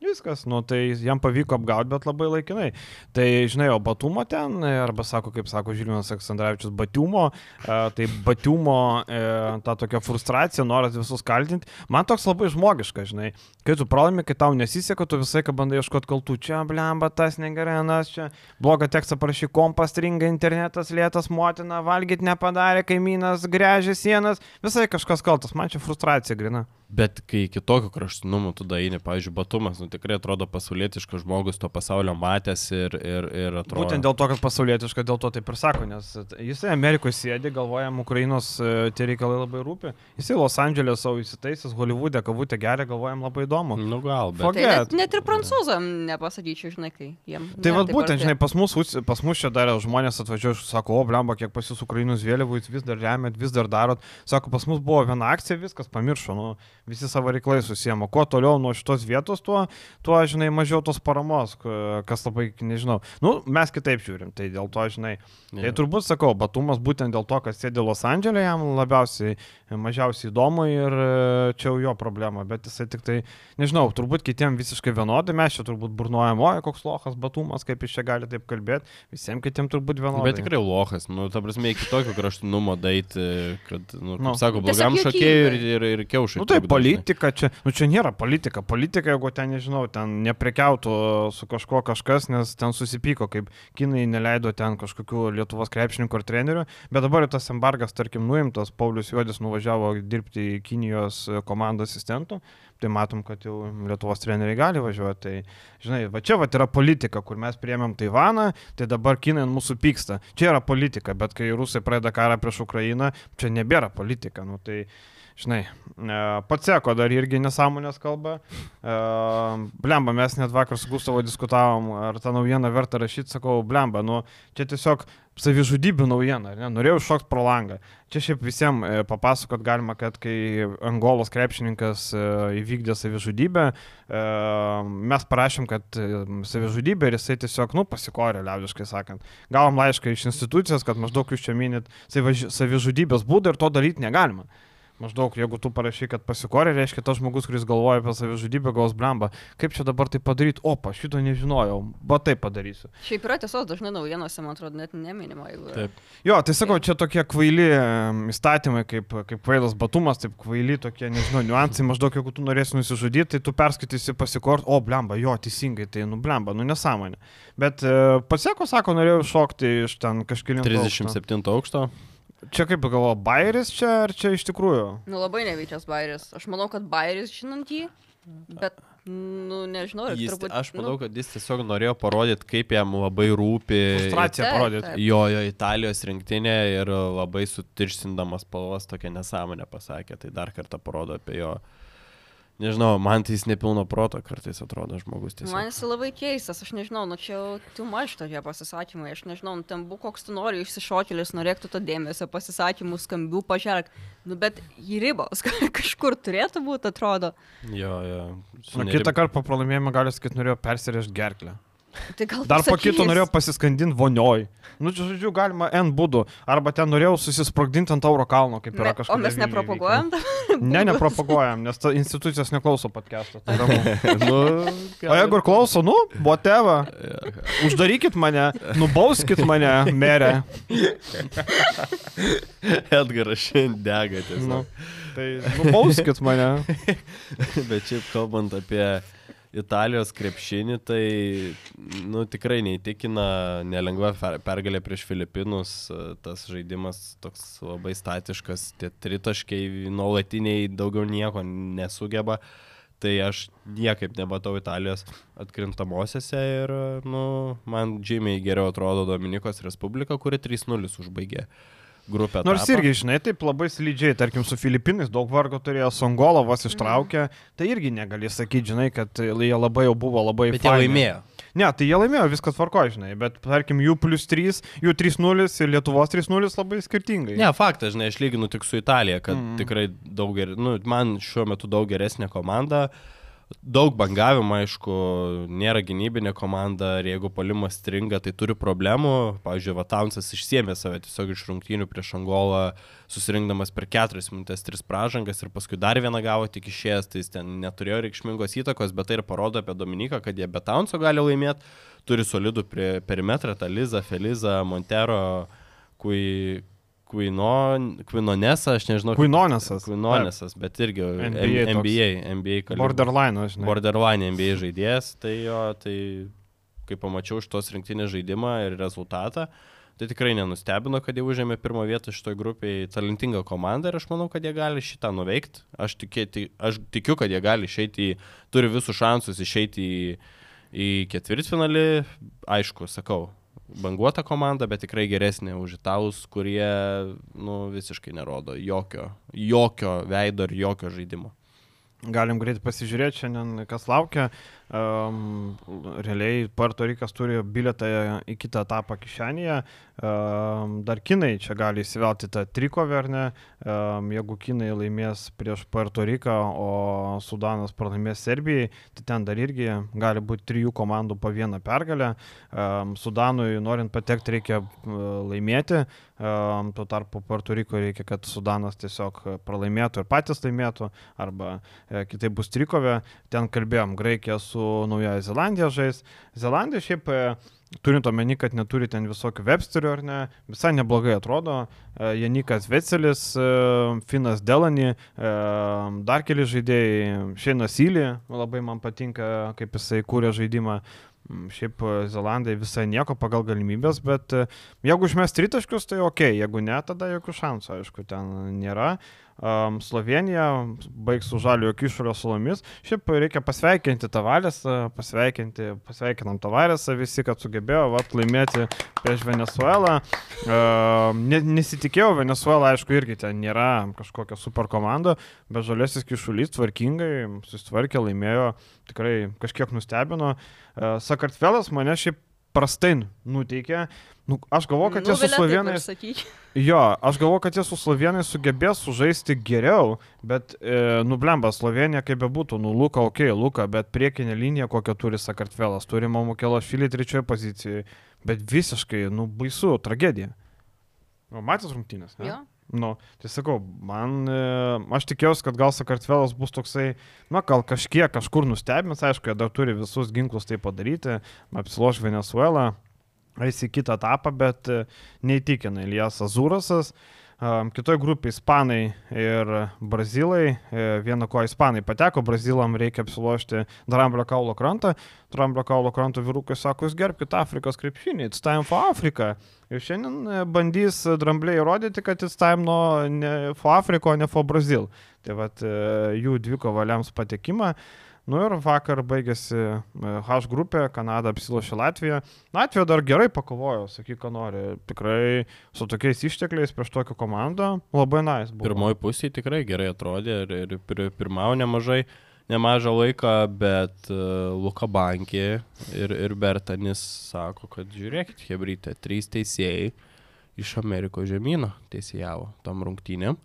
Viskas, nu tai jam pavyko apgauti, bet labai laikinai. Tai, žinai, o Batumo ten, arba sako, kaip sako Žilinas Aleksandраvičius, Batiumo, e, tai Batiumo e, ta tokia frustracija, noras visus kaltinti, man toks labai žmogiška, žinai. Kai tu pralaimi, kai tau nesiseka, tu visai, kai bandai ieškoti kaltų, čia blemba, tas negerai, anas čia, blogą tekstą parašy, kompas stringa, internetas lėtas, motina, valgyti nepadarė, kaimynas grėžė sienas, visai kažkas kaltas, man čia frustracija grina. Bet kai iki tokio kraštutinumų tu daini, pavyzdžiui, Batumas, nu tikrai atrodo pasaulietiškas žmogus to pasaulio matęs ir, ir, ir atrodo. Būtent dėl to, kad pasaulietiška, dėl to taip ir sako, nes jisai Amerikoje sėdi, galvojam, Ukrainos e, tie reikalai labai rūpi. Jisai Los Andželė savo įsitaisęs, Hollywoodė, kavutė geria, galvojam labai įdomu. Nu gal, bet. Fuck. Tai net, Forget. net ir prancūzam nepasakyčiau, žinai, kai jiem. Tai vad būtent, žinai, pas mus, pas mus čia dar žmonės atvažiuoja, sako, o, blemba, kiek pas jūs Ukrainos vėliavų, jūs vis dar remiat, vis dar darot. Sako, pas mus buvo viena akcija, viskas pamiršo, nu, visi savo reikalai susiemo. Kuo toliau nuo šitos vietos, tuo, tuo, žinai, mažiau tos paramos, kas labai, nežinau. Nu, mes kitaip žiūrim, tai dėl to, žinai. Jo. Tai turbūt sakau, Batumas būtent dėl to, kad sėdi Los Andželė, jam labiausiai, mažiausiai įdomu ir e, čia jau jo problema, bet jisai tik tai, nežinau, turbūt kitiems visiškai vienodai, mes čia turbūt burnuojam, oi, koks lochas Batumas, kaip jis čia gali taip kalbėti, visiems kitiems turbūt vienodai. Bet tikrai lohas, nu, ta prasme, iki tokio kraštutinumo daiti, kad, nu, kaip Nu. sako, blogam šokėjui ir, ir, ir kiaušui. Nu tai žinai. Politika čia, nu čia nėra politika. Politika, jeigu ten, nežinau, ten neprekiautų su kažkuo kažkas, nes ten susipyko, kaip kinai neleido ten kažkokių Lietuvos krepšininkų ar trenerių, bet dabar tas embargas, tarkim, nuimtas, Paulius Juodis nuvažiavo dirbti į Kinijos komandos asistentų, tai matom, kad jau Lietuvos treneriai gali važiuoti. Tai, žinai, va čia va yra politika, kur mes priemėm Taivaną, tai dabar kinai mūsų pyksta. Čia yra politika, bet kai rusai pradeda karą prieš Ukrainą, čia nebėra politika. Nu, tai, žinai, e, pats seko dar irgi nesąmonės kalba. E, Blemba, mes net vakar su Gustavo diskutavom, ar tą naujieną verta rašyti, sakau, blemba, nu, čia tiesiog savižudybių naujiena, ne? norėjau šokti pro langą. Čia šiaip visiems e, papasakot galima, kad kai Angolos krepšininkas įvykdė savižudybę, mes parašėm, kad savižudybė ir jisai tiesiog, nu, pasikorė, liaudiškai sakant. Gavom laišką iš institucijos, kad maždaug jūs čia minit saviž- savižudybės būdą ir to daryti negalima. Maždaug, jeigu tu parašy, kad pasikorė, reiškia tas žmogus, kuris galvoja apie savižudybę, gaus blamba. Kaip čia dabar tai padaryti? Opa, šito nežinojau, bet tai padarysiu. Šiaip yra tiesos, dažnai naujienose, man atrodo, net neminima, jeigu... Taip. Jo, tai sakau, čia tokie kvaili įstatymai, kaip, kaip kvailas batumas, taip kvaili tokie, nežinau, niuansai, maždaug jeigu tu norėsi nusižudyti, tai tu perskaitysi pasikort, o blemba, jo, teisingai, tai nu blemba, nu nesąmonė. Bet e, pasako, sako, norėjau šokti iš ten kažkėlį. 37 aukšto. Čia kaip galvo, bairis čia ar čia iš tikrųjų? Nu labai nevykęs bairis. Aš manau, kad bairis žinant jį, bet, nu, nežinau, Jis, turbūt... aš manau, nu, kad jis tiesiog norėjo parodyti, kaip jam labai rūpi Frustraciją parodyti. jo, jo Italijos rinktinė ir labai sutiršindamas spalvas tokią nesąmonę pasakė. Tai dar kartą parodo apie jo. Nežinau, man tai jis nepilno proto kartais atrodo žmogus tiesiog. Man jis labai keistas, aš nežinau, nu čia jau tu maž tokie pasisakymai, aš nežinau, nu, ten būk koks tu nori, išsišokėlis, norėtų to dėmesio, pasisakymų, skambių, pažerk. Nu, bet į ribos kažkur turėtų būti, atrodo. Jo, jo. O kitą kartą po pralaimėjimo gali sakyti, norėjau persirėžti gerklę. Tai gal Dar po kito norėjau pasiskandinti vonioj. Nu, čia, žodžiu, galima N būdų. Arba ten norėjau susisprogdinti ant Tauro kalno, kaip yra kažkas. O mes nepropaguojam. Ne, nepropaguojam, nes ta institucijos neklauso podcast'o. Tai nu, o jeigu ir klauso, nu, boteva. Uždarykit mane, nubauskit mane, merė. Edgaras šiandien dega tiesiog. Nu, tai nubauskit mane. Bet šiaip kalbant apie Italijos krepšinį, tai nu, tikrai neįtikina nelengva pergalė prieš Filipinus, e, tas žaidimas toks labai statiškas, tie tritaškiai nuolatiniai daugiau nieko nesugeba. Tai aš niekaip nematau Italijos atkrintamosiose ir nu, man žymiai geriau atrodo Dominikos Respublika, kuri 3-0 užbaigė grupę. Nors etapą. irgi, žinai, taip labai slidžiai, tarkim, su Filipinais daug vargo turėjo, Songolo vos ištraukė, tai irgi negali sakyti, žinai, kad jie labai jau buvo labai... Bet jie faini. laimėjo. Ne, tai jie laimėjo, viskas tvarko, žinai, bet, tarkim, jų plus 3, jų 3-0 ir Lietuvos 3-0 labai skirtingai. Ne, faktas, žinai, aš lyginu tik su Italija, kad Mm. mm. tikrai daug ger... nu, man šiuo metu daug geresnė komanda. Daug bangavimo, aišku, nėra gynybinė komanda ir jeigu polimas stringa, tai turi problemų. Pavyzdžiui, Vataunsas išsiemė save tiesiog iš rungtynių prieš Angolą, susirinkdamas per 4 minutės 3 pražangas ir paskui dar vieną gavo tik išėjęs, tai jis ten neturėjo reikšmingos įtakos, bet tai ir parodo apie Dominiką, kad jie be Taunso gali laimėti, turi solidų perimetrą, tą Lizą, Felizą, Montero, kui... Quino, Quinonesą, aš nežinau. Kuinonesas. Quinonesas, bet irgi NBA NBA, toks. NBA, NBA kalibro. Borderline, žinai. Borderline NBA žaidėjas, tai jo, tai kai pamačiau šitos rinktinės žaidimą ir rezultatą, tai tikrai nenustebino, kad jie užėmė pirmą vietą šitoje grupėje, talentinga komanda ir aš manau, kad jie gali šitą nuveikti. Aš, tikėti, aš tikiu, kad jie gali išeiti, į, turi visus šansus išeiti į, į ketvirtfinalį, aišku, sakau. Banguota komanda, bet tikrai geresnė už italus, kurie nu, visiškai nerodo jokio, jokio veido ir jokio žaidimo. Galim greitai pasižiūrėti šiandien, kas laukia. Um, realiai Puerto Rikas turi bilietą į kitą etapą kišenėje. Um, dar kinai čia gali įsivelti tą trikovę, ar ne? Um, jeigu kinai laimės prieš Puerto Riką, o Sudanas pralaimės Serbijai, tai ten dar irgi gali būti trijų komandų po vieną pergalę. Um, Sudanui norint patekti reikia uh, laimėti, um, tuo tarpu Puerto Riko reikia, kad Sudanas tiesiog pralaimėtų ir patys laimėtų, arba e, kitaip bus trikovė. Ten kalbėjom, Graikija su Naujoje Zelandija žais. Zelandija šiaip, e, turint omeny, kad neturi ten visokių websterių ar ne, visai neblogai atrodo. E, Janikas Vecelis, e, Finas Delany, dar keli žaidėjai, ŠeinasYlį, labai man patinka, kaip jisai kūrė žaidimą. Mm, Šiaip Zelandai visai nieko pagal galimybės, bet jeigu užmes tritaškius, tai ok, jeigu ne, tada jokių šansų, aišku, ten nėra. Um, Slovenija baigs su žaliojo kišulio sulomis. Šiaip reikia pasveikinti Tavarės, pasveikinti, pasveikinam Tavarėsą visi, kad sugebėjo vat, laimėti prieš Venezuelą. Ne, nesitikėjau, Venezuela, aišku, irgi ten nėra kažkokia super komanda, bet žalėsis kišulys tvarkingai susitvarkė, laimėjo, tikrai kažkiek nustebino. Uh, Sakartvelas mane šiaip prastai nuteikė. Nu, aš galvoju, kad jie su slovenais... Jo, aš galvoju, kad jie su slovenais sugebės sužaisti geriau, bet, e, nublemba, Slovenija kaip bebūtų, nu, Luka, ok, Luka, bet priekinė linija, kokią turi Sakartvelas, turi Mamukelo Šilį trečioje pozicijoje, bet visiškai, nu, baisu, tragedija. O matęs rungtynės, ne? Jo. Nu, tai sakau, man, e, aš tikėjausi, kad gal Sakartvelas bus toksai, na, gal kažkiek kažkur nustebins, aišku, jie dar turi visus ginklus tai padaryti, apsiloš Venezuelą, eis į kitą etapą, bet e, neįtikina Ilijas Azūrasas. Um, Kitoje grupėje Ispanai ir Brazilai. E, Viena ko Ispanai pateko, Brazilam reikia apsilošti Dramblio kaulo krantą. Dramblio kaulo kranto vyrukai sako, jūs gerbkite Afrikos krepšinį, it's time for Africa. Ir šiandien e, bandys Drambliai įrodyti, kad it's time no, ne for Africa, o ne for Brazil. Tai vad jų dviko valiams patekimą. Nu ir vakar baigėsi e, H grupė, Kanada apsilošė Latviją. Latvija dar gerai pakovojo, sakyk, ką nori. Tikrai su tokiais ištekliais prieš tokią komandą labai nais. Nice Pirmoji pusė tikrai gerai atrodė ir, ir pir, pirmavo nemažai, nemažą laiką, bet uh, Luka Bankė ir, ir Bertanis sako, kad žiūrėkit, Hebrytė, trys teisėjai iš Amerikos žemynų teisėjavo tom rungtynėm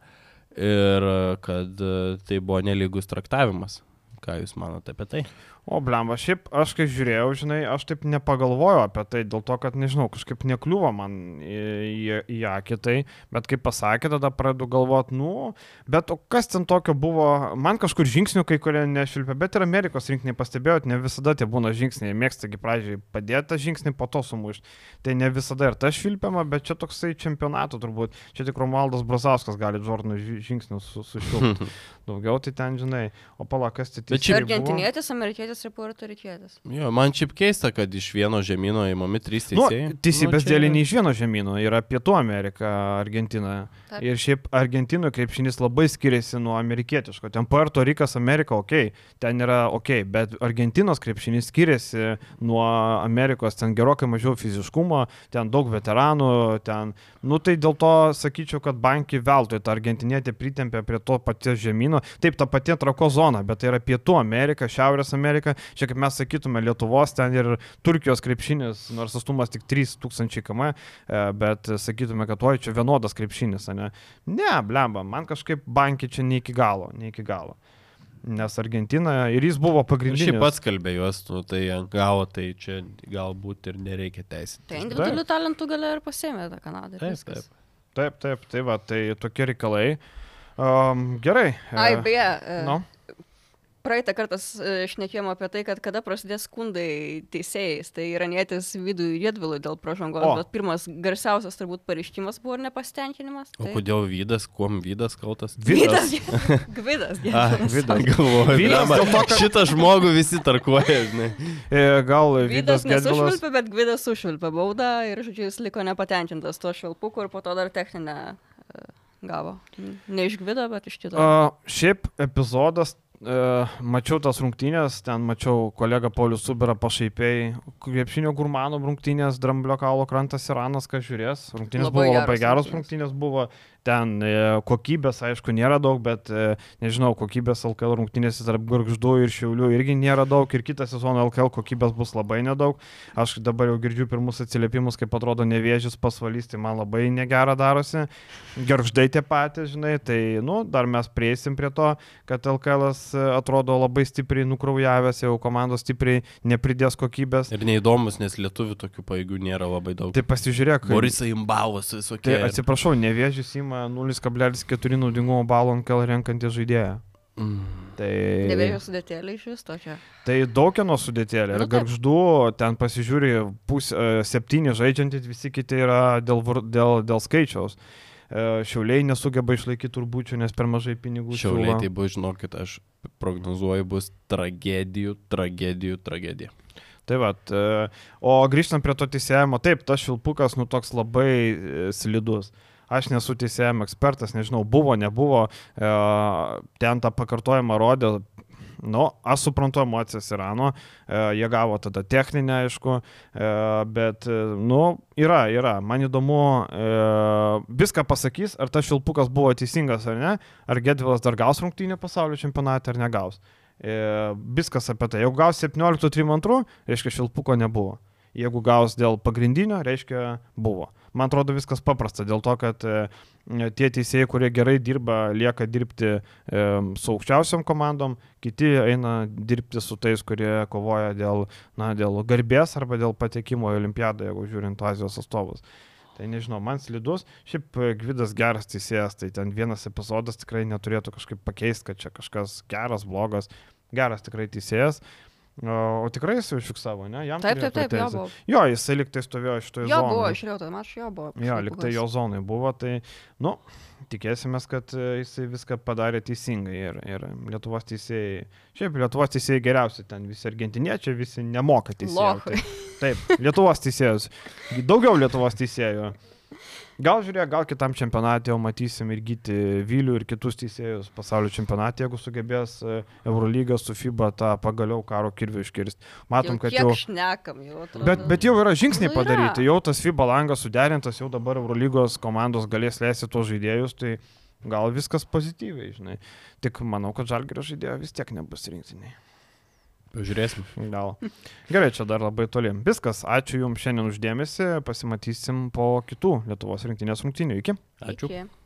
ir uh, kad tai buvo nelygus traktavimas. Ką Jūs manote apie tai? O, blemba, šiaip aš kai žiūrėjau, žinai, aš taip nepagalvojau apie tai, dėl to, kad, nežinau, kažkaip nekliuvo man į, į, į akį tai, bet kai pasakė, tada pradedu galvoti, nu, bet o kas ten tokio buvo, man kažkur žingsnių kai kurie nešilpė, bet ir Amerikos rinkiniai pastebėjot, ne visada tie būna žingsniai, mėgstagi pradžiai padėti tą žingsnį, po to sumušti. Tai ne visada ir ta švilpiama, bet čia toksai čempionato turbūt, čia tik Romualdas Brazauskas gali Jordanų žingsnius sušilpti. Daugiau tai ten, žinai, o palakas tai Bet šiaip- Argentinietis, amerikietis ir puertorikietis. Jo, man šiaip keista, kad iš vieno žemynų įmami trys Nu, teisėjai. teisybės čia- dėlį ne iš vieno žemynų, yra Pietų Amerika, Argentina. Taip. Ir šiaip Argentinoje krepšinis labai skiriasi nuo amerikietiško. Ten Puerto Rikas, Amerika, ok, ten yra ok, bet Argentinos krepšinis skiriasi nuo Amerikos, ten gerokai mažiau fiziškumo, ten daug veteranų, ten, nu tai dėl to sakyčiau, kad banki veltui tą argentinietį pritempė prie to paties žemynų. Taip, ta pati trako zona, bet tai yra Pietų Amerika, Šiaurės Amerika, čia kaip mes sakytume Lietuvos, ten ir Turkijos krepšinis, nors atstumas tik 3000 km, e, bet sakytume, kad oi, čia vienodas krepšinis, ne? Ne, blemba, man kažkaip banki čia ne iki galo, ne iki galo. Nes Argentina ir jis buvo pagrindinis. šiaip pats kalbė juos, nu, tai gavo, tai čia galbūt ir nereikia teisinti. Tai individualių talentų gali ir pasėmė tą Kanadą. ir Taip, viskas. taip. Taip, taip, tai va, tai tokie reikalai. Um, gerai. e, Ai, beje, e, Nu, praeitą kartą šnekėjom apie tai, kad kada prasidės skundai teisėjais. Tai iranietis vidų Jėdvilui dėl pražangos, O. bet pirmas garsiausias turbūt pareiškimas buvo ir nepasitenkinimas. O tai- kodėl Vydas, kuom Vydas kaltas? Vidas. Gvidas. A, Vidas. galvoju. Vydas dėl to, kad- Šitą žmogų visi tarkuoja, žinai. E, Gal Vydas Vydas Gedvilas. nesušvilpė, bet Gvidas sušvilpė baudą ir, žodžiu, jis liko nepatenkintas tuo švilpuku ir po to dar techninę e, gavo. Ne iš Gvido, bet iš kito. A, šiaip epizodas, e, mačiau tas rungtynės, ten mačiau kolegą Paulius Subera pašaipiai, krepšinio gurmanų rungtynės, Dramblio kaulo krantas Iranas, kas žiūrės. Rungtynės Labai buvo labai geros geros rungtynės. rungtynės buvo. Ten e, kokybės, aišku, nėra daug, bet e, nežinau, kokybės LKL rungtynėse tarp Gargždų ir Šiaulių irgi nėra daug ir kitą sezoną LKL kokybės bus labai nedaug. Aš dabar jau girdžiu pirmus atsiliepimus, kaip atrodo nevėžys pasvalys, tai man labai negera darosi. Gerždai tie patys, žinai, tai, nu, dar mes prieisim prie to, kad LKL atrodo labai stipriai nukraujavęs, jau komandos stipriai nepridės kokybės. Ir neįdomus, nes lietuvių tokių paėgių nėra labai daug. Tai pasižiūrėk, Borisai Imbavas visokie. Tai atsiprašau, nevėžys įma 0,4 naudingumo balų ant kel renkantį žaidėją. Mm. Tai, Nevėjau sudėtėlį iš vis to čia. tai daug kieno sudėtėlė. Ir Nu, taip. garždu, ten pasižiūri, pus, e, septyni žaidžiantys, visi kiti yra dėl, dėl, dėl skaičiaus. E, Šiauliai nesugeba išlaikyti turbučių, nes per mažai pinigų Šiauliai, siūlo. tai bus, žinokit, aš prognozuoju, bus tragedijų, tragedijų, tragedija. Tai va, o grįžtant prie to teisėjimo, taip, tas šilpukas, nu toks labai e, slidus. Aš nesu teisėjimo ekspertas, nežinau, buvo, nebuvo, e, ten tą pakartojimą rodė, nu, aš suprantu emocijas Irano, e, jie gavo tada techninę, aišku, e, bet, e, nu, yra, yra, man įdomu, e, viską pasakys, ar tas šilpukas buvo teisingas ar ne, ar Gedvilas dar gaus rungtynį pasaulio čempionatą ar negaus. E, viskas apie tai. Jeigu gaus 17-32, reiškia šilpuko nebuvo. Jeigu gaus dėl pagrindinio, reiškia buvo. Man atrodo viskas paprasta, dėl to, kad e, tie teisėjai, kurie gerai dirba, lieka dirbti e, su aukščiausiam komandom, kiti eina dirbti su tais, kurie kovoja dėl, na, dėl garbės arba dėl patekimo į olimpiadą, jeigu žiūrint Azijos atstovus. Tai nežinau, man slidus, šiaip e, Gvidas geras teisėjas, tai ten vienas epizodas tikrai neturėtų kažkaip pakeisti, kad čia kažkas geras, blogas, geras tikrai teisėjas. O, o tikrai jis užfiksavo, ne? Jam Taip, taip, taip, jo buvo. Jo, jisai liktai stovėjo šitoje Jo zonoje. buvo, aš žiūrėjau tą mačą, jo buvo. Jo, liktai jo zonai buvo, tai, nu, tikėsime, kad e, jisai viską padarė teisingai ir, ir Lietuvos teisėjai, šiaip Lietuvos teisėjai geriausi ten, visi argentiniečiai, visi nemoka teisėjų. Lochai. Taip, Lietuvos teisėjus, daugiau Lietuvos teisėjų. Gal žiūrėk, gal kitam čempionatė jau matysim ir gyti Vilių ir kitus teisėjus pasaulio čempionatė, jeigu sugebės e, Eurolygą su FIBA tą pagaliau karo kirvių iškirsti. Matom, kad jau... šnekam jau. atrodo. Bet, bet jau yra žingsniai Nu, padaryti, jau tas FIBA langas suderintas, jau dabar Eurolygos komandos galės leisti tos žaidėjus, tai gal viskas pozityviai, žinai. Tik manau, kad žalgerio žaidėjo vis tiek nebus rinktiniai. Pažiūrėsim. Gal. Gerai, čia dar labai toli. Viskas, ačiū Jums šiandien uždėmesi, pasimatysim po kitų Lietuvos rinktinės rungtynių. Iki. Ačiū. Iki.